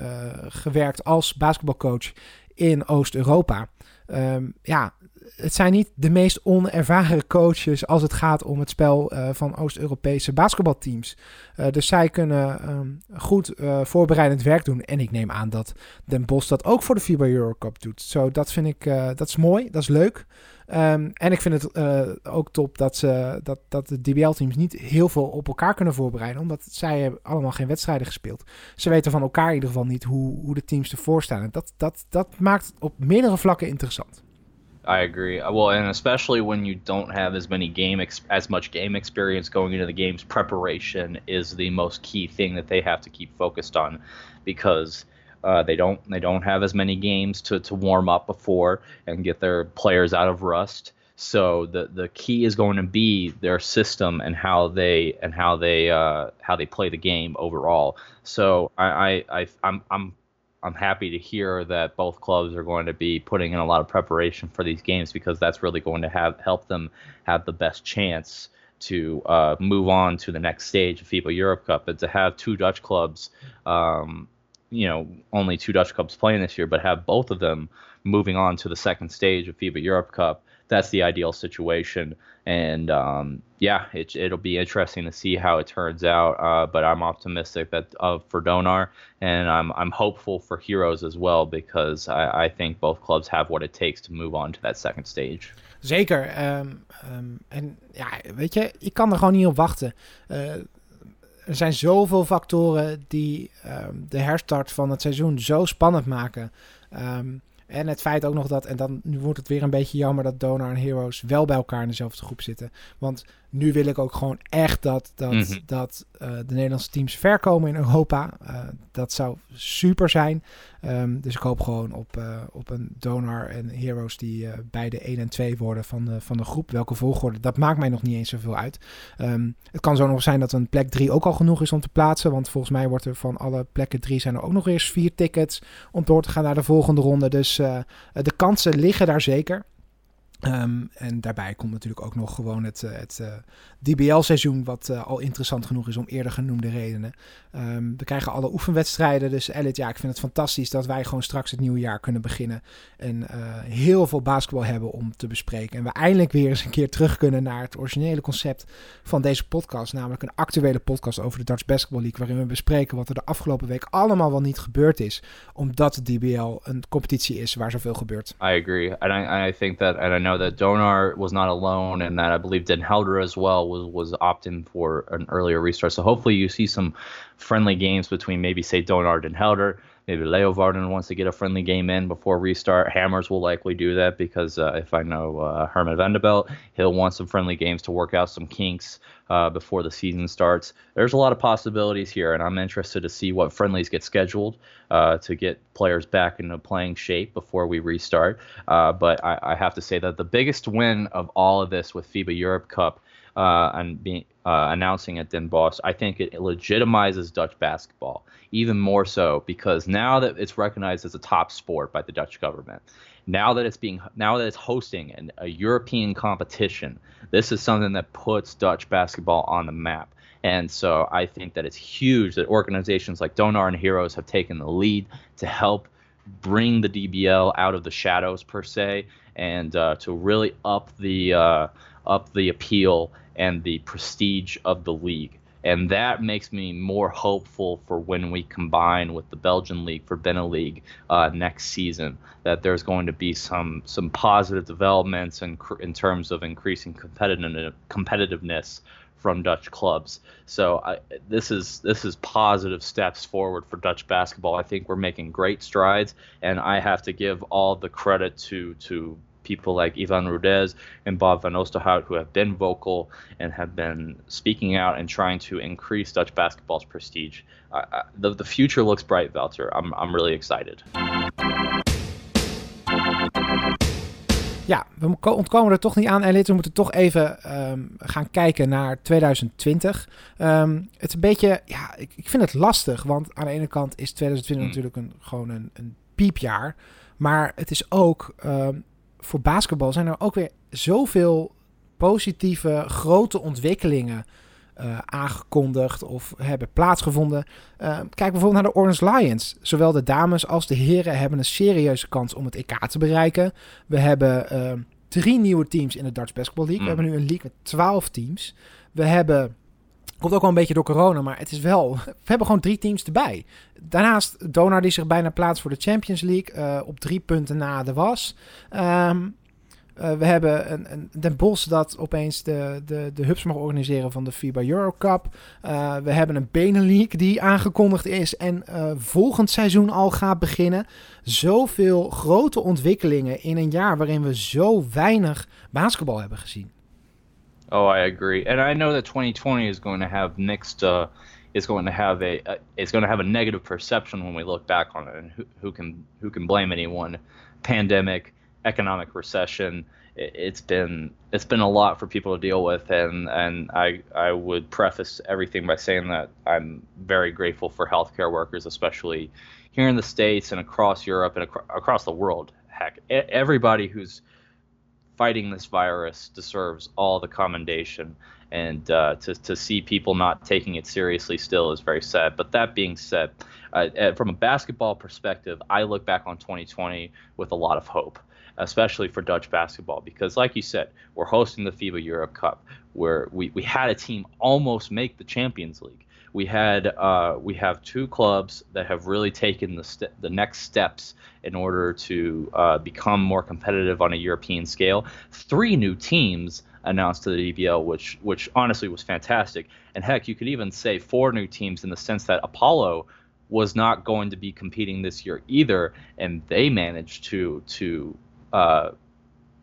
gewerkt als basketbalcoach in Oost-Europa. Um, ja, het zijn niet de meest onervaren coaches als het gaat om het spel uh, van Oost-Europese basketbalteams. Uh, dus zij kunnen um, goed uh, voorbereidend werk doen. En ik neem aan dat Den Bos dat ook voor de FIBA Eurocup doet. Zo, dat vind ik, dat is mooi, dat is leuk. Um, en ik vind het ook top dat, ze, dat, dat de DBL-teams niet heel veel op elkaar kunnen voorbereiden. Omdat zij hebben allemaal geen wedstrijden gespeeld. Ze weten van elkaar in ieder geval niet hoe, hoe de teams ervoor staan. En dat, dat, dat maakt op meerdere vlakken interessant. I agree. Uh, well, and especially when you don't have as many game ex- as much game experience going into the games, preparation is the most key thing that they have to keep focused on, because uh, they don't they don't have as many games to, to warm up before and get their players out of rust. So the the key is going to be their system and how they and how they uh, how they play the game overall. So I, I, I I'm I'm I'm happy to hear that both clubs are going to be putting in a lot of preparation for these games because that's really going to have help them have the best chance to uh, move on to the next stage of FIBA Europe Cup and to have two Dutch clubs, um, you know, only two Dutch clubs playing this year, but have both of them moving on to the second stage of FIBA Europe Cup. That's the ideal situation. And um, yeah, it, it'll be interesting to see how it turns out. Uh, but I'm optimistic that uh, for Donar, and I'm I'm hopeful for Heroes as well because I, I think both clubs have what it takes to move on to that second stage. Zeker. Um, um, en ja, weet je, ik kan er gewoon niet op wachten. Uh, er zijn zoveel factoren die um, de herstart van het seizoen zo spannend maken. Um, En het feit ook nog dat, en dan nu wordt het weer een beetje jammer dat Donar en Heroes wel bij elkaar in dezelfde groep zitten. Want nu wil ik ook gewoon echt dat, dat, mm -hmm. dat uh, de Nederlandse teams ver komen in Europa. Uh, dat zou super zijn. Um, dus ik hoop gewoon op, uh, op een Donar en Heroes die beide 1 en 2 worden van de, van de groep. Welke volgorde, dat maakt mij nog niet eens zoveel uit. Um, het kan zo nog zijn dat een plek 3 ook al genoeg is om te plaatsen. Want volgens mij wordt er van alle plekken 3 zijn er ook nog eens vier tickets om door te gaan naar de volgende ronde. Dus de kansen liggen daar zeker. Ehm, en daarbij komt natuurlijk ook nog gewoon het, het DBL-seizoen, wat al interessant genoeg is om eerder genoemde redenen. Um, we krijgen alle oefenwedstrijden, dus Elliot, ja, ik vind het fantastisch dat wij gewoon straks het nieuwe jaar kunnen beginnen. En heel veel basketbal hebben om te bespreken. En we eindelijk weer eens een keer terug kunnen naar het originele concept van deze podcast. Namelijk een actuele podcast over de Dutch Basketball League. Waarin we bespreken wat er de afgelopen week allemaal wel niet gebeurd is. Omdat de DBL een competitie is waar zoveel gebeurt. I agree. And I, I think that, and know that Donar was not alone. And that I believe Den Helder as well was, was opting for an earlier restart. So hopefully you see some friendly games between maybe, say, Donar and Helder. Maybe Leo Varden wants to get a friendly game in before restart. Hammers will likely do that because uh, if I know uh, Herman Vanderbilt, he'll want some friendly games to work out some kinks uh, before the season starts. There's a lot of possibilities here, and I'm interested to see what friendlies get scheduled uh, to get players back into playing shape before we restart. Uh, but I, I have to say that the biggest win of all of this with FIBA Europe Cup uh, and being uh, announcing at Den Bosch, I think it legitimizes Dutch basketball even more so because now that it's recognized as a top sport by the Dutch government, now that it's being now that it's hosting an, a European competition, this is something that puts Dutch basketball on the map. And so I think that it's huge that organizations like Donar and Heroes have taken the lead to help bring the DBL out of the shadows per se, and uh, to really up the uh, up the appeal and the prestige of the league. And that makes me more hopeful for when we combine with the Belgian league for Bena League uh, next season. That there's going to be some some positive developments in, in terms of increasing competitive, competitiveness from Dutch clubs. So I, this is this is positive steps forward for Dutch basketball. I think we're making great strides, and I have to give all the credit to to people like Ivan Rudez and Bob Van Oosterhout who have been vocal and have been speaking out and trying to increase Dutch basketball's prestige. Uh, the, the future looks bright, Walter. I'm, I'm really excited. Ja, we ontkomen er toch niet aan, Elliot. We moeten toch even um, gaan kijken naar 2020. Um, ehm, het is een beetje, ja, ik, ik, vind het lastig. Want aan de ene kant is 2020 mm. natuurlijk een, gewoon een, een piepjaar. Maar het is ook um, voor basketbal zijn er ook weer zoveel positieve grote ontwikkelingen uh, aangekondigd of hebben plaatsgevonden. Uh, kijk bijvoorbeeld naar de Orange Lions. Zowel de dames als de heren hebben een serieuze kans om het EK te bereiken. We hebben uh, drie nieuwe teams in de Dutch Basketball League. We hmm. hebben nu een league met 12 teams. We hebben Komt ook wel een beetje door corona, maar het is wel. We hebben gewoon drie teams erbij. Daarnaast Donar die zich bijna plaatst voor de Champions League. Uh, op drie punten na de was. Um, uh, we hebben een, een Den dat opeens de, de, de hubs mag organiseren van de FIBA Euro Cup. Uh, we hebben een Benelink die aangekondigd is en volgend seizoen al gaat beginnen. Zoveel grote ontwikkelingen in een jaar waarin we zo weinig basketbal hebben gezien. Oh, I agree, and I know that 2020 is going to have mixed. Uh, is going to have a uh, it's going to have a negative perception when we look back on it, and who, who can who can blame anyone? Pandemic, economic recession. It, it's been it's been a lot for people to deal with, and and I I would preface everything by saying that I'm very grateful for healthcare workers, especially here in the states and across Europe and ac- across the world. Heck, everybody who's fighting this virus deserves all the commendation. And uh, to, to see people not taking it seriously still is very sad. But that being said, uh, uh from a basketball perspective, I look back on 2020 with a lot of hope, especially for Dutch basketball, because, like you said, we're hosting the FIBA Europe Cup, where we, we had a team almost make the Champions League we had uh, we have two clubs that have really taken the st- the next steps in order to uh, become more competitive on a European scale. Three new teams announced to the DBL, which which honestly was fantastic. And heck, you could even say four new teams in the sense that Apollo was not going to be competing this year either, and they managed to to uh,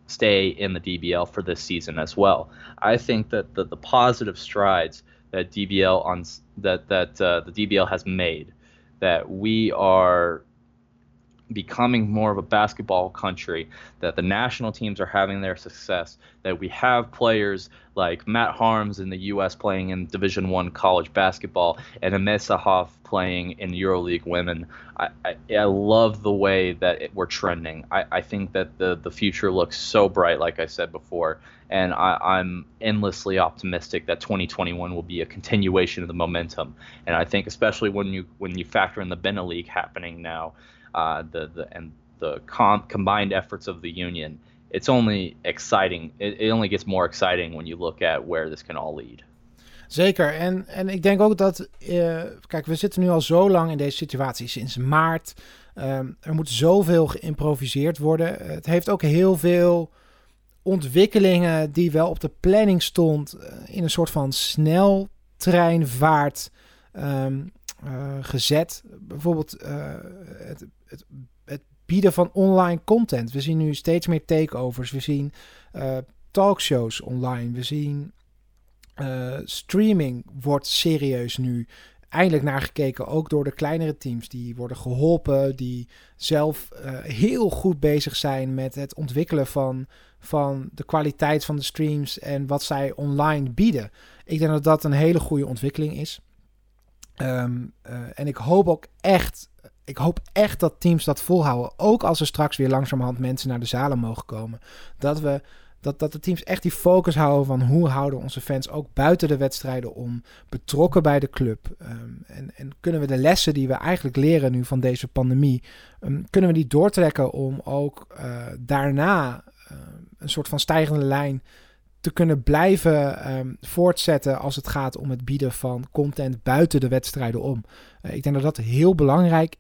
stay in the DBL for this season as well. I think that the, the positive strides that DBL on that that uh, the DBL has made that we are becoming more of a basketball country, that the national teams are having their success, that we have players like Matt Harms in the U.S. playing in Division One college basketball and Ahmed Sahaf playing in EuroLeague women. I, I, I love the way that it, we're trending. I, I think that the, the future looks so bright, like I said before, and I, am endlessly optimistic that 2021 will be a continuation of the momentum. And I think especially when you when you factor in the Bena League happening now, uh, the the and the com- combined efforts of the union, it's only exciting. It, it only gets more exciting when you look at where this can all lead. Zeker. En, en ik denk ook dat. Uh, kijk, we zitten nu al zo lang in deze situatie, sinds maart. Um, er moet zoveel geïmproviseerd worden. Het heeft ook heel veel ontwikkelingen die wel op de planning stond. Uh, in een soort van sneltreinvaart um, gezet. Bijvoorbeeld het, het, het, bieden van online content. We zien nu steeds meer takeovers. We zien talkshows online. We zien streaming wordt serieus nu eindelijk naar gekeken, ook door de kleinere teams. Die worden geholpen, die zelf heel goed bezig zijn met het ontwikkelen van, van de kwaliteit van de streams en wat zij online bieden. Ik denk dat dat een hele goede ontwikkeling is. Um, uh, en ik hoop ook echt, ik hoop echt dat teams dat volhouden. Ook als er straks weer langzamerhand mensen naar de zalen mogen komen. Dat we dat, dat de teams echt die focus houden van hoe houden onze fans ook buiten de wedstrijden om betrokken bij de club. Um, en, en kunnen we de lessen die we eigenlijk leren nu van deze pandemie, um, kunnen we die doortrekken om ook uh, daarna een soort van stijgende lijn te kunnen blijven um, voortzetten als het gaat om het bieden van content buiten de wedstrijden om. Uh, ik denk dat dat heel belangrijk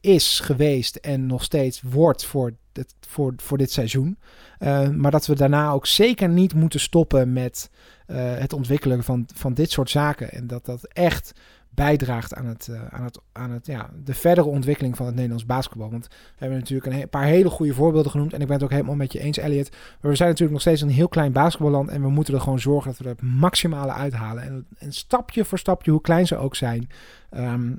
is geweest en nog steeds wordt voor dit, voor, voor dit seizoen. Uh, maar dat we daarna ook zeker niet moeten stoppen met uh, het ontwikkelen van, van dit soort zaken. En dat dat echt bijdraagt aan, het, uh, aan, het, aan het, ja, de verdere ontwikkeling van het Nederlands basketbal. Want we hebben natuurlijk een paar hele goede voorbeelden genoemd. En ik ben het ook helemaal met je eens, Elliot. Maar we zijn natuurlijk nog steeds een heel klein basketballand. En we moeten er gewoon zorgen dat we er het maximale uithalen. En, stapje voor stapje, hoe klein ze ook zijn, um,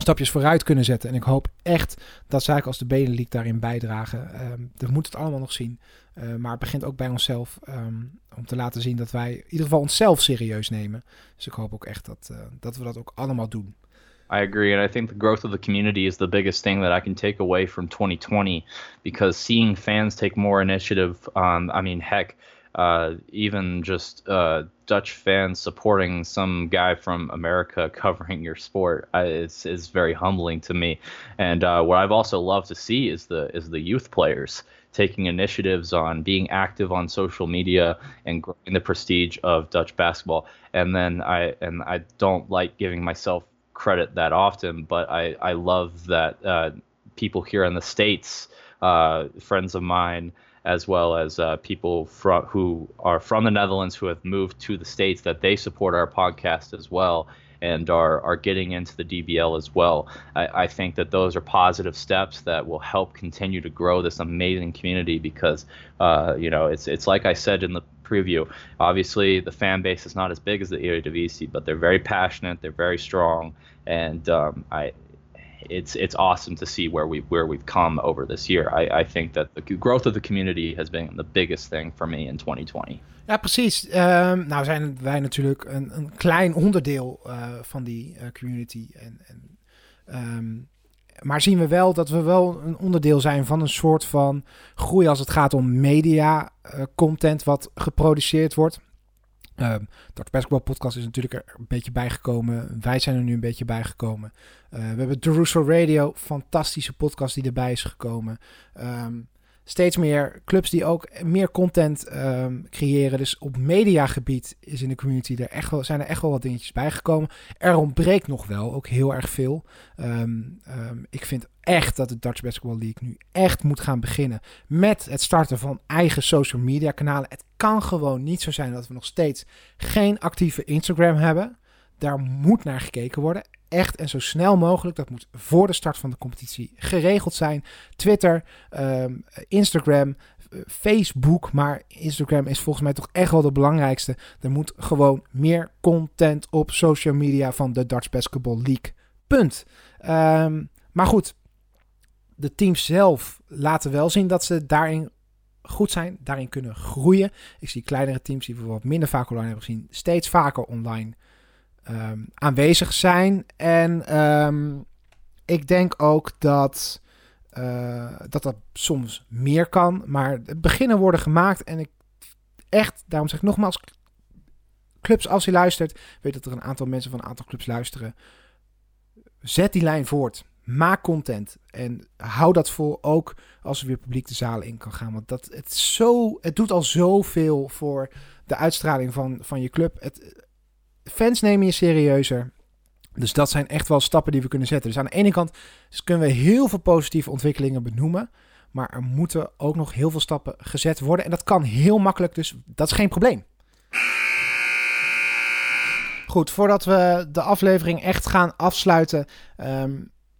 stapjes vooruit kunnen zetten. En ik hoop echt dat zaken als de Benelink daarin bijdragen. Um, we moeten het allemaal nog zien. Uh, maar het begint ook bij onszelf um, om te laten zien dat wij in ieder geval onszelf serieus nemen. Dus ik hoop ook echt dat, uh, dat we dat ook allemaal doen. I agree, and I think the growth of the community is the biggest thing that I can take away from 2020 because seeing fans take more initiative. Um, I mean, heck, uh, even just uh, Dutch fans supporting some guy from America covering your sport uh, is is very humbling to me. And uh, what I've also loved to see is the is the youth players taking initiatives on being active on social media and growing the prestige of Dutch basketball. And then I and I don't like giving myself credit that often, but I I love that uh, people here in the states, uh, friends of mine as well as uh, people from who are from the Netherlands who have moved to the states that they support our podcast as well and are are getting into the DBL as well. I, I, think that those are positive steps that will help continue to grow this amazing community because uh, you know it's it's like I said in the preview. Obviously, the fan base is not as big as the Eredivisie, but they're very passionate, they're very strong, and um, I it's it's awesome to see where we where we've come over this year. I, I think that the growth of the community has been the biggest thing for me in 2020. Ja, precies. Um, nou zijn wij natuurlijk een, een klein onderdeel uh, van die uh, community. En, en um, maar zien we wel dat we wel een onderdeel zijn van een soort van groei als het gaat om media uh, content wat geproduceerd wordt. Um, de Basketball Podcast is natuurlijk er een beetje bijgekomen. Wij zijn er nu een beetje bijgekomen. Uh, we hebben Jerusalem Radio, fantastische podcast die erbij is gekomen. Um, steeds meer clubs die ook meer content um, creëren. Dus op mediagebied is in de community er echt wel, zijn er echt wel wat dingetjes bijgekomen. Er ontbreekt nog wel, ook heel erg veel. Um, um, ik vind echt dat de Dutch Basketball League nu echt moet gaan beginnen met het starten van eigen social media kanalen. Het kan gewoon niet zo zijn dat we nog steeds geen actieve Instagram hebben. Daar moet naar gekeken worden echt en zo snel mogelijk. Dat moet voor de start van de competitie geregeld zijn. Twitter, um, Instagram, Facebook. Maar Instagram is volgens mij toch echt wel de belangrijkste. Er moet gewoon meer content op social media van de Dutch Basketball League. Punt. Um, maar goed, de teams zelf laten wel zien dat ze daarin goed zijn, daarin kunnen groeien. Ik zie kleinere teams die bijvoorbeeld minder vaak online hebben gezien, steeds vaker online ehm, aanwezig zijn. En ehm, ik denk ook dat, uh, dat dat soms meer kan. Maar beginnen worden gemaakt. En ik echt, daarom zeg ik nogmaals, clubs, als je luistert, weet dat er een aantal mensen van een aantal clubs luisteren. Zet die lijn voort. Maak content. En hou dat vol ook als er weer publiek de zalen in kan gaan. Want dat, het, zo, het doet al zoveel voor de uitstraling van, van je club. Het, fans nemen je serieuzer. Dus dat zijn echt wel stappen die we kunnen zetten. Dus aan de ene kant dus kunnen we heel veel positieve ontwikkelingen benoemen. Maar er moeten ook nog heel veel stappen gezet worden. En dat kan heel makkelijk, dus dat is geen probleem. Goed, voordat we de aflevering echt gaan afsluiten, ehm,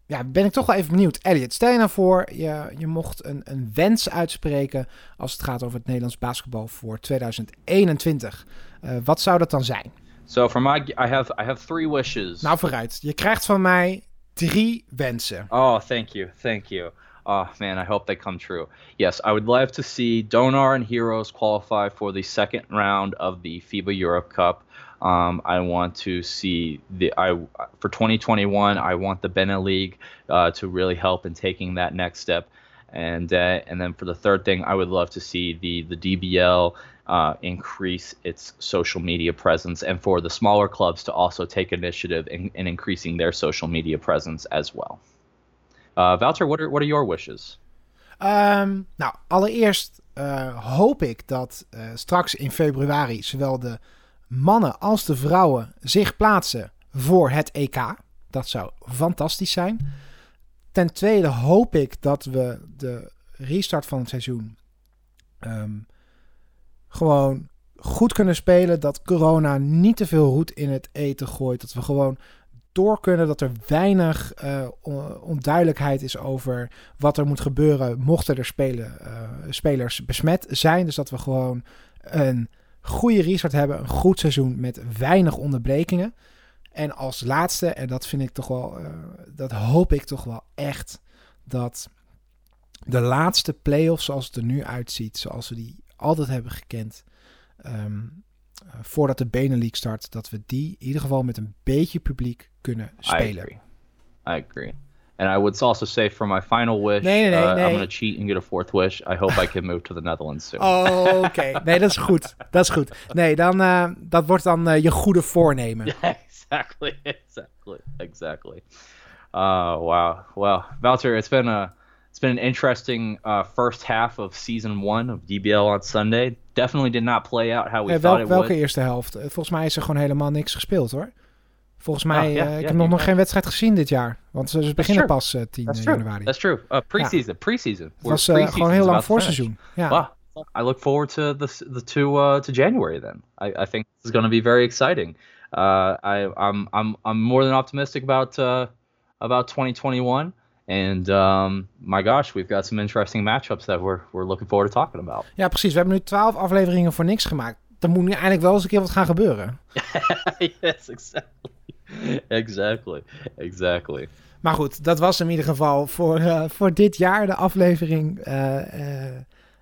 ja, ben ik toch wel even benieuwd. Elliot, stel je nou voor, je, je mocht een, een wens uitspreken als het gaat over het Nederlands basketbal voor 2021. Uh, eh, wat zou dat dan zijn? So for my, I have, I have three wishes. Nou vooruit, je krijgt van mij drie wensen. Oh, thank you, thank you. Oh man, I hope they come true. Yes, I would love to see Donar and Heroes qualify for the second round of the FIBA Europe Cup. Um, I want to see the I for 2021. I want the Bene League uh, to really help in taking that next step, and uh, and then for the third thing, I would love to see the the DBL uh, increase its social media presence, and for the smaller clubs to also take initiative in, in increasing their social media presence as well. Uh, Wouter, what are what are your wishes? Um, nou, allereerst uh, hoop ik dat uh, straks in februari zowel de mannen als de vrouwen zich plaatsen voor het EK. Dat zou fantastisch zijn. Ten tweede hoop ik dat we de restart van het seizoen um, gewoon goed kunnen spelen. Dat corona niet te veel roet in het eten gooit. Dat we gewoon door kunnen. Dat er weinig uh, onduidelijkheid is over wat er moet gebeuren. Mochten er spelen, uh, spelers besmet zijn. Dus dat we gewoon een goede restart hebben. Een goed seizoen met weinig onderbrekingen. En als laatste, en dat vind ik toch wel, uh, dat hoop ik toch wel echt, dat de laatste playoffs zoals het er nu uitziet, zoals we die altijd hebben gekend, um, uh, voordat de Benelux start, dat we die in ieder geval met een beetje publiek kunnen spelen. I agree. I agree. And I would also say for my final wish, nee, nee, nee, uh, I'm going to cheat and get a fourth wish. I hope I can move to the Netherlands soon. Oh, oké. Okay. Nee, dat is goed. Dat is goed. Nee, dan, uh, dat wordt dan uh, je goede voornemen. Yeah, exactly. Exactly. Exactly. Uh, wow. Well, Wouter, it's been a it's been an interesting uh, first half of season one of DBL on Sunday. Definitely did not play out how we hey, thought wel, it welke would. Welke eerste helft? Volgens mij is er gewoon helemaal niks gespeeld hoor. Volgens mij, oh, yeah, uh, ik heb nog, nog geen wedstrijd gezien dit jaar. Want ze, beginnen pas uh, 10 That's januari. That's true. Uh, preseason, preseason. Het was gewoon heel lang voorseizoen. Ja. Wow. I look forward to the, the to, uh, to January then. I, I think this is going to be very exciting. Uh, I, I'm, I'm, I'm more than optimistic about, uh, about 2021. And um, my gosh, we've got some interesting matchups that we're, we're looking forward to talking about. Ja, precies. We hebben nu 12 afleveringen voor niks gemaakt. Dan moet nu eigenlijk wel eens een keer wat gaan gebeuren. yes, exactly. exactly, exactly. Maar goed, dat was in ieder geval voor, uh, voor dit jaar de aflevering uh, uh,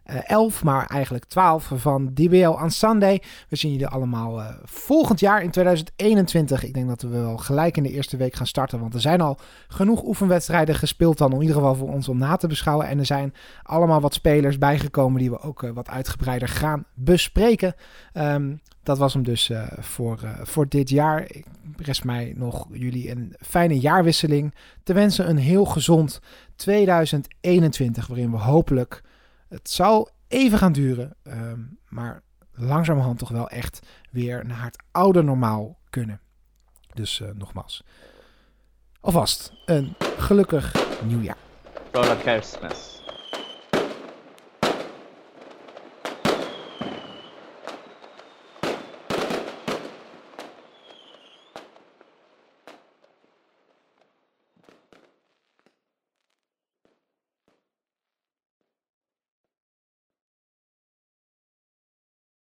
11, maar eigenlijk 12 van DBL on Sunday. We zien jullie allemaal uh, volgend jaar in 2021. Ik denk dat we wel gelijk in de eerste week gaan starten, want er zijn al genoeg oefenwedstrijden gespeeld dan, in ieder geval voor ons om na te beschouwen. En er zijn allemaal wat spelers bijgekomen die we ook uh, wat uitgebreider gaan bespreken. Um, dat was hem dus voor, voor dit jaar. Ik rest mij nog jullie een fijne jaarwisseling te wensen. Een heel gezond 2021, waarin we hopelijk het zal even gaan duren, um, maar langzamerhand toch wel echt weer naar het oude normaal kunnen. Dus uh, nogmaals, alvast een gelukkig nieuwjaar. Roda Kerstmis.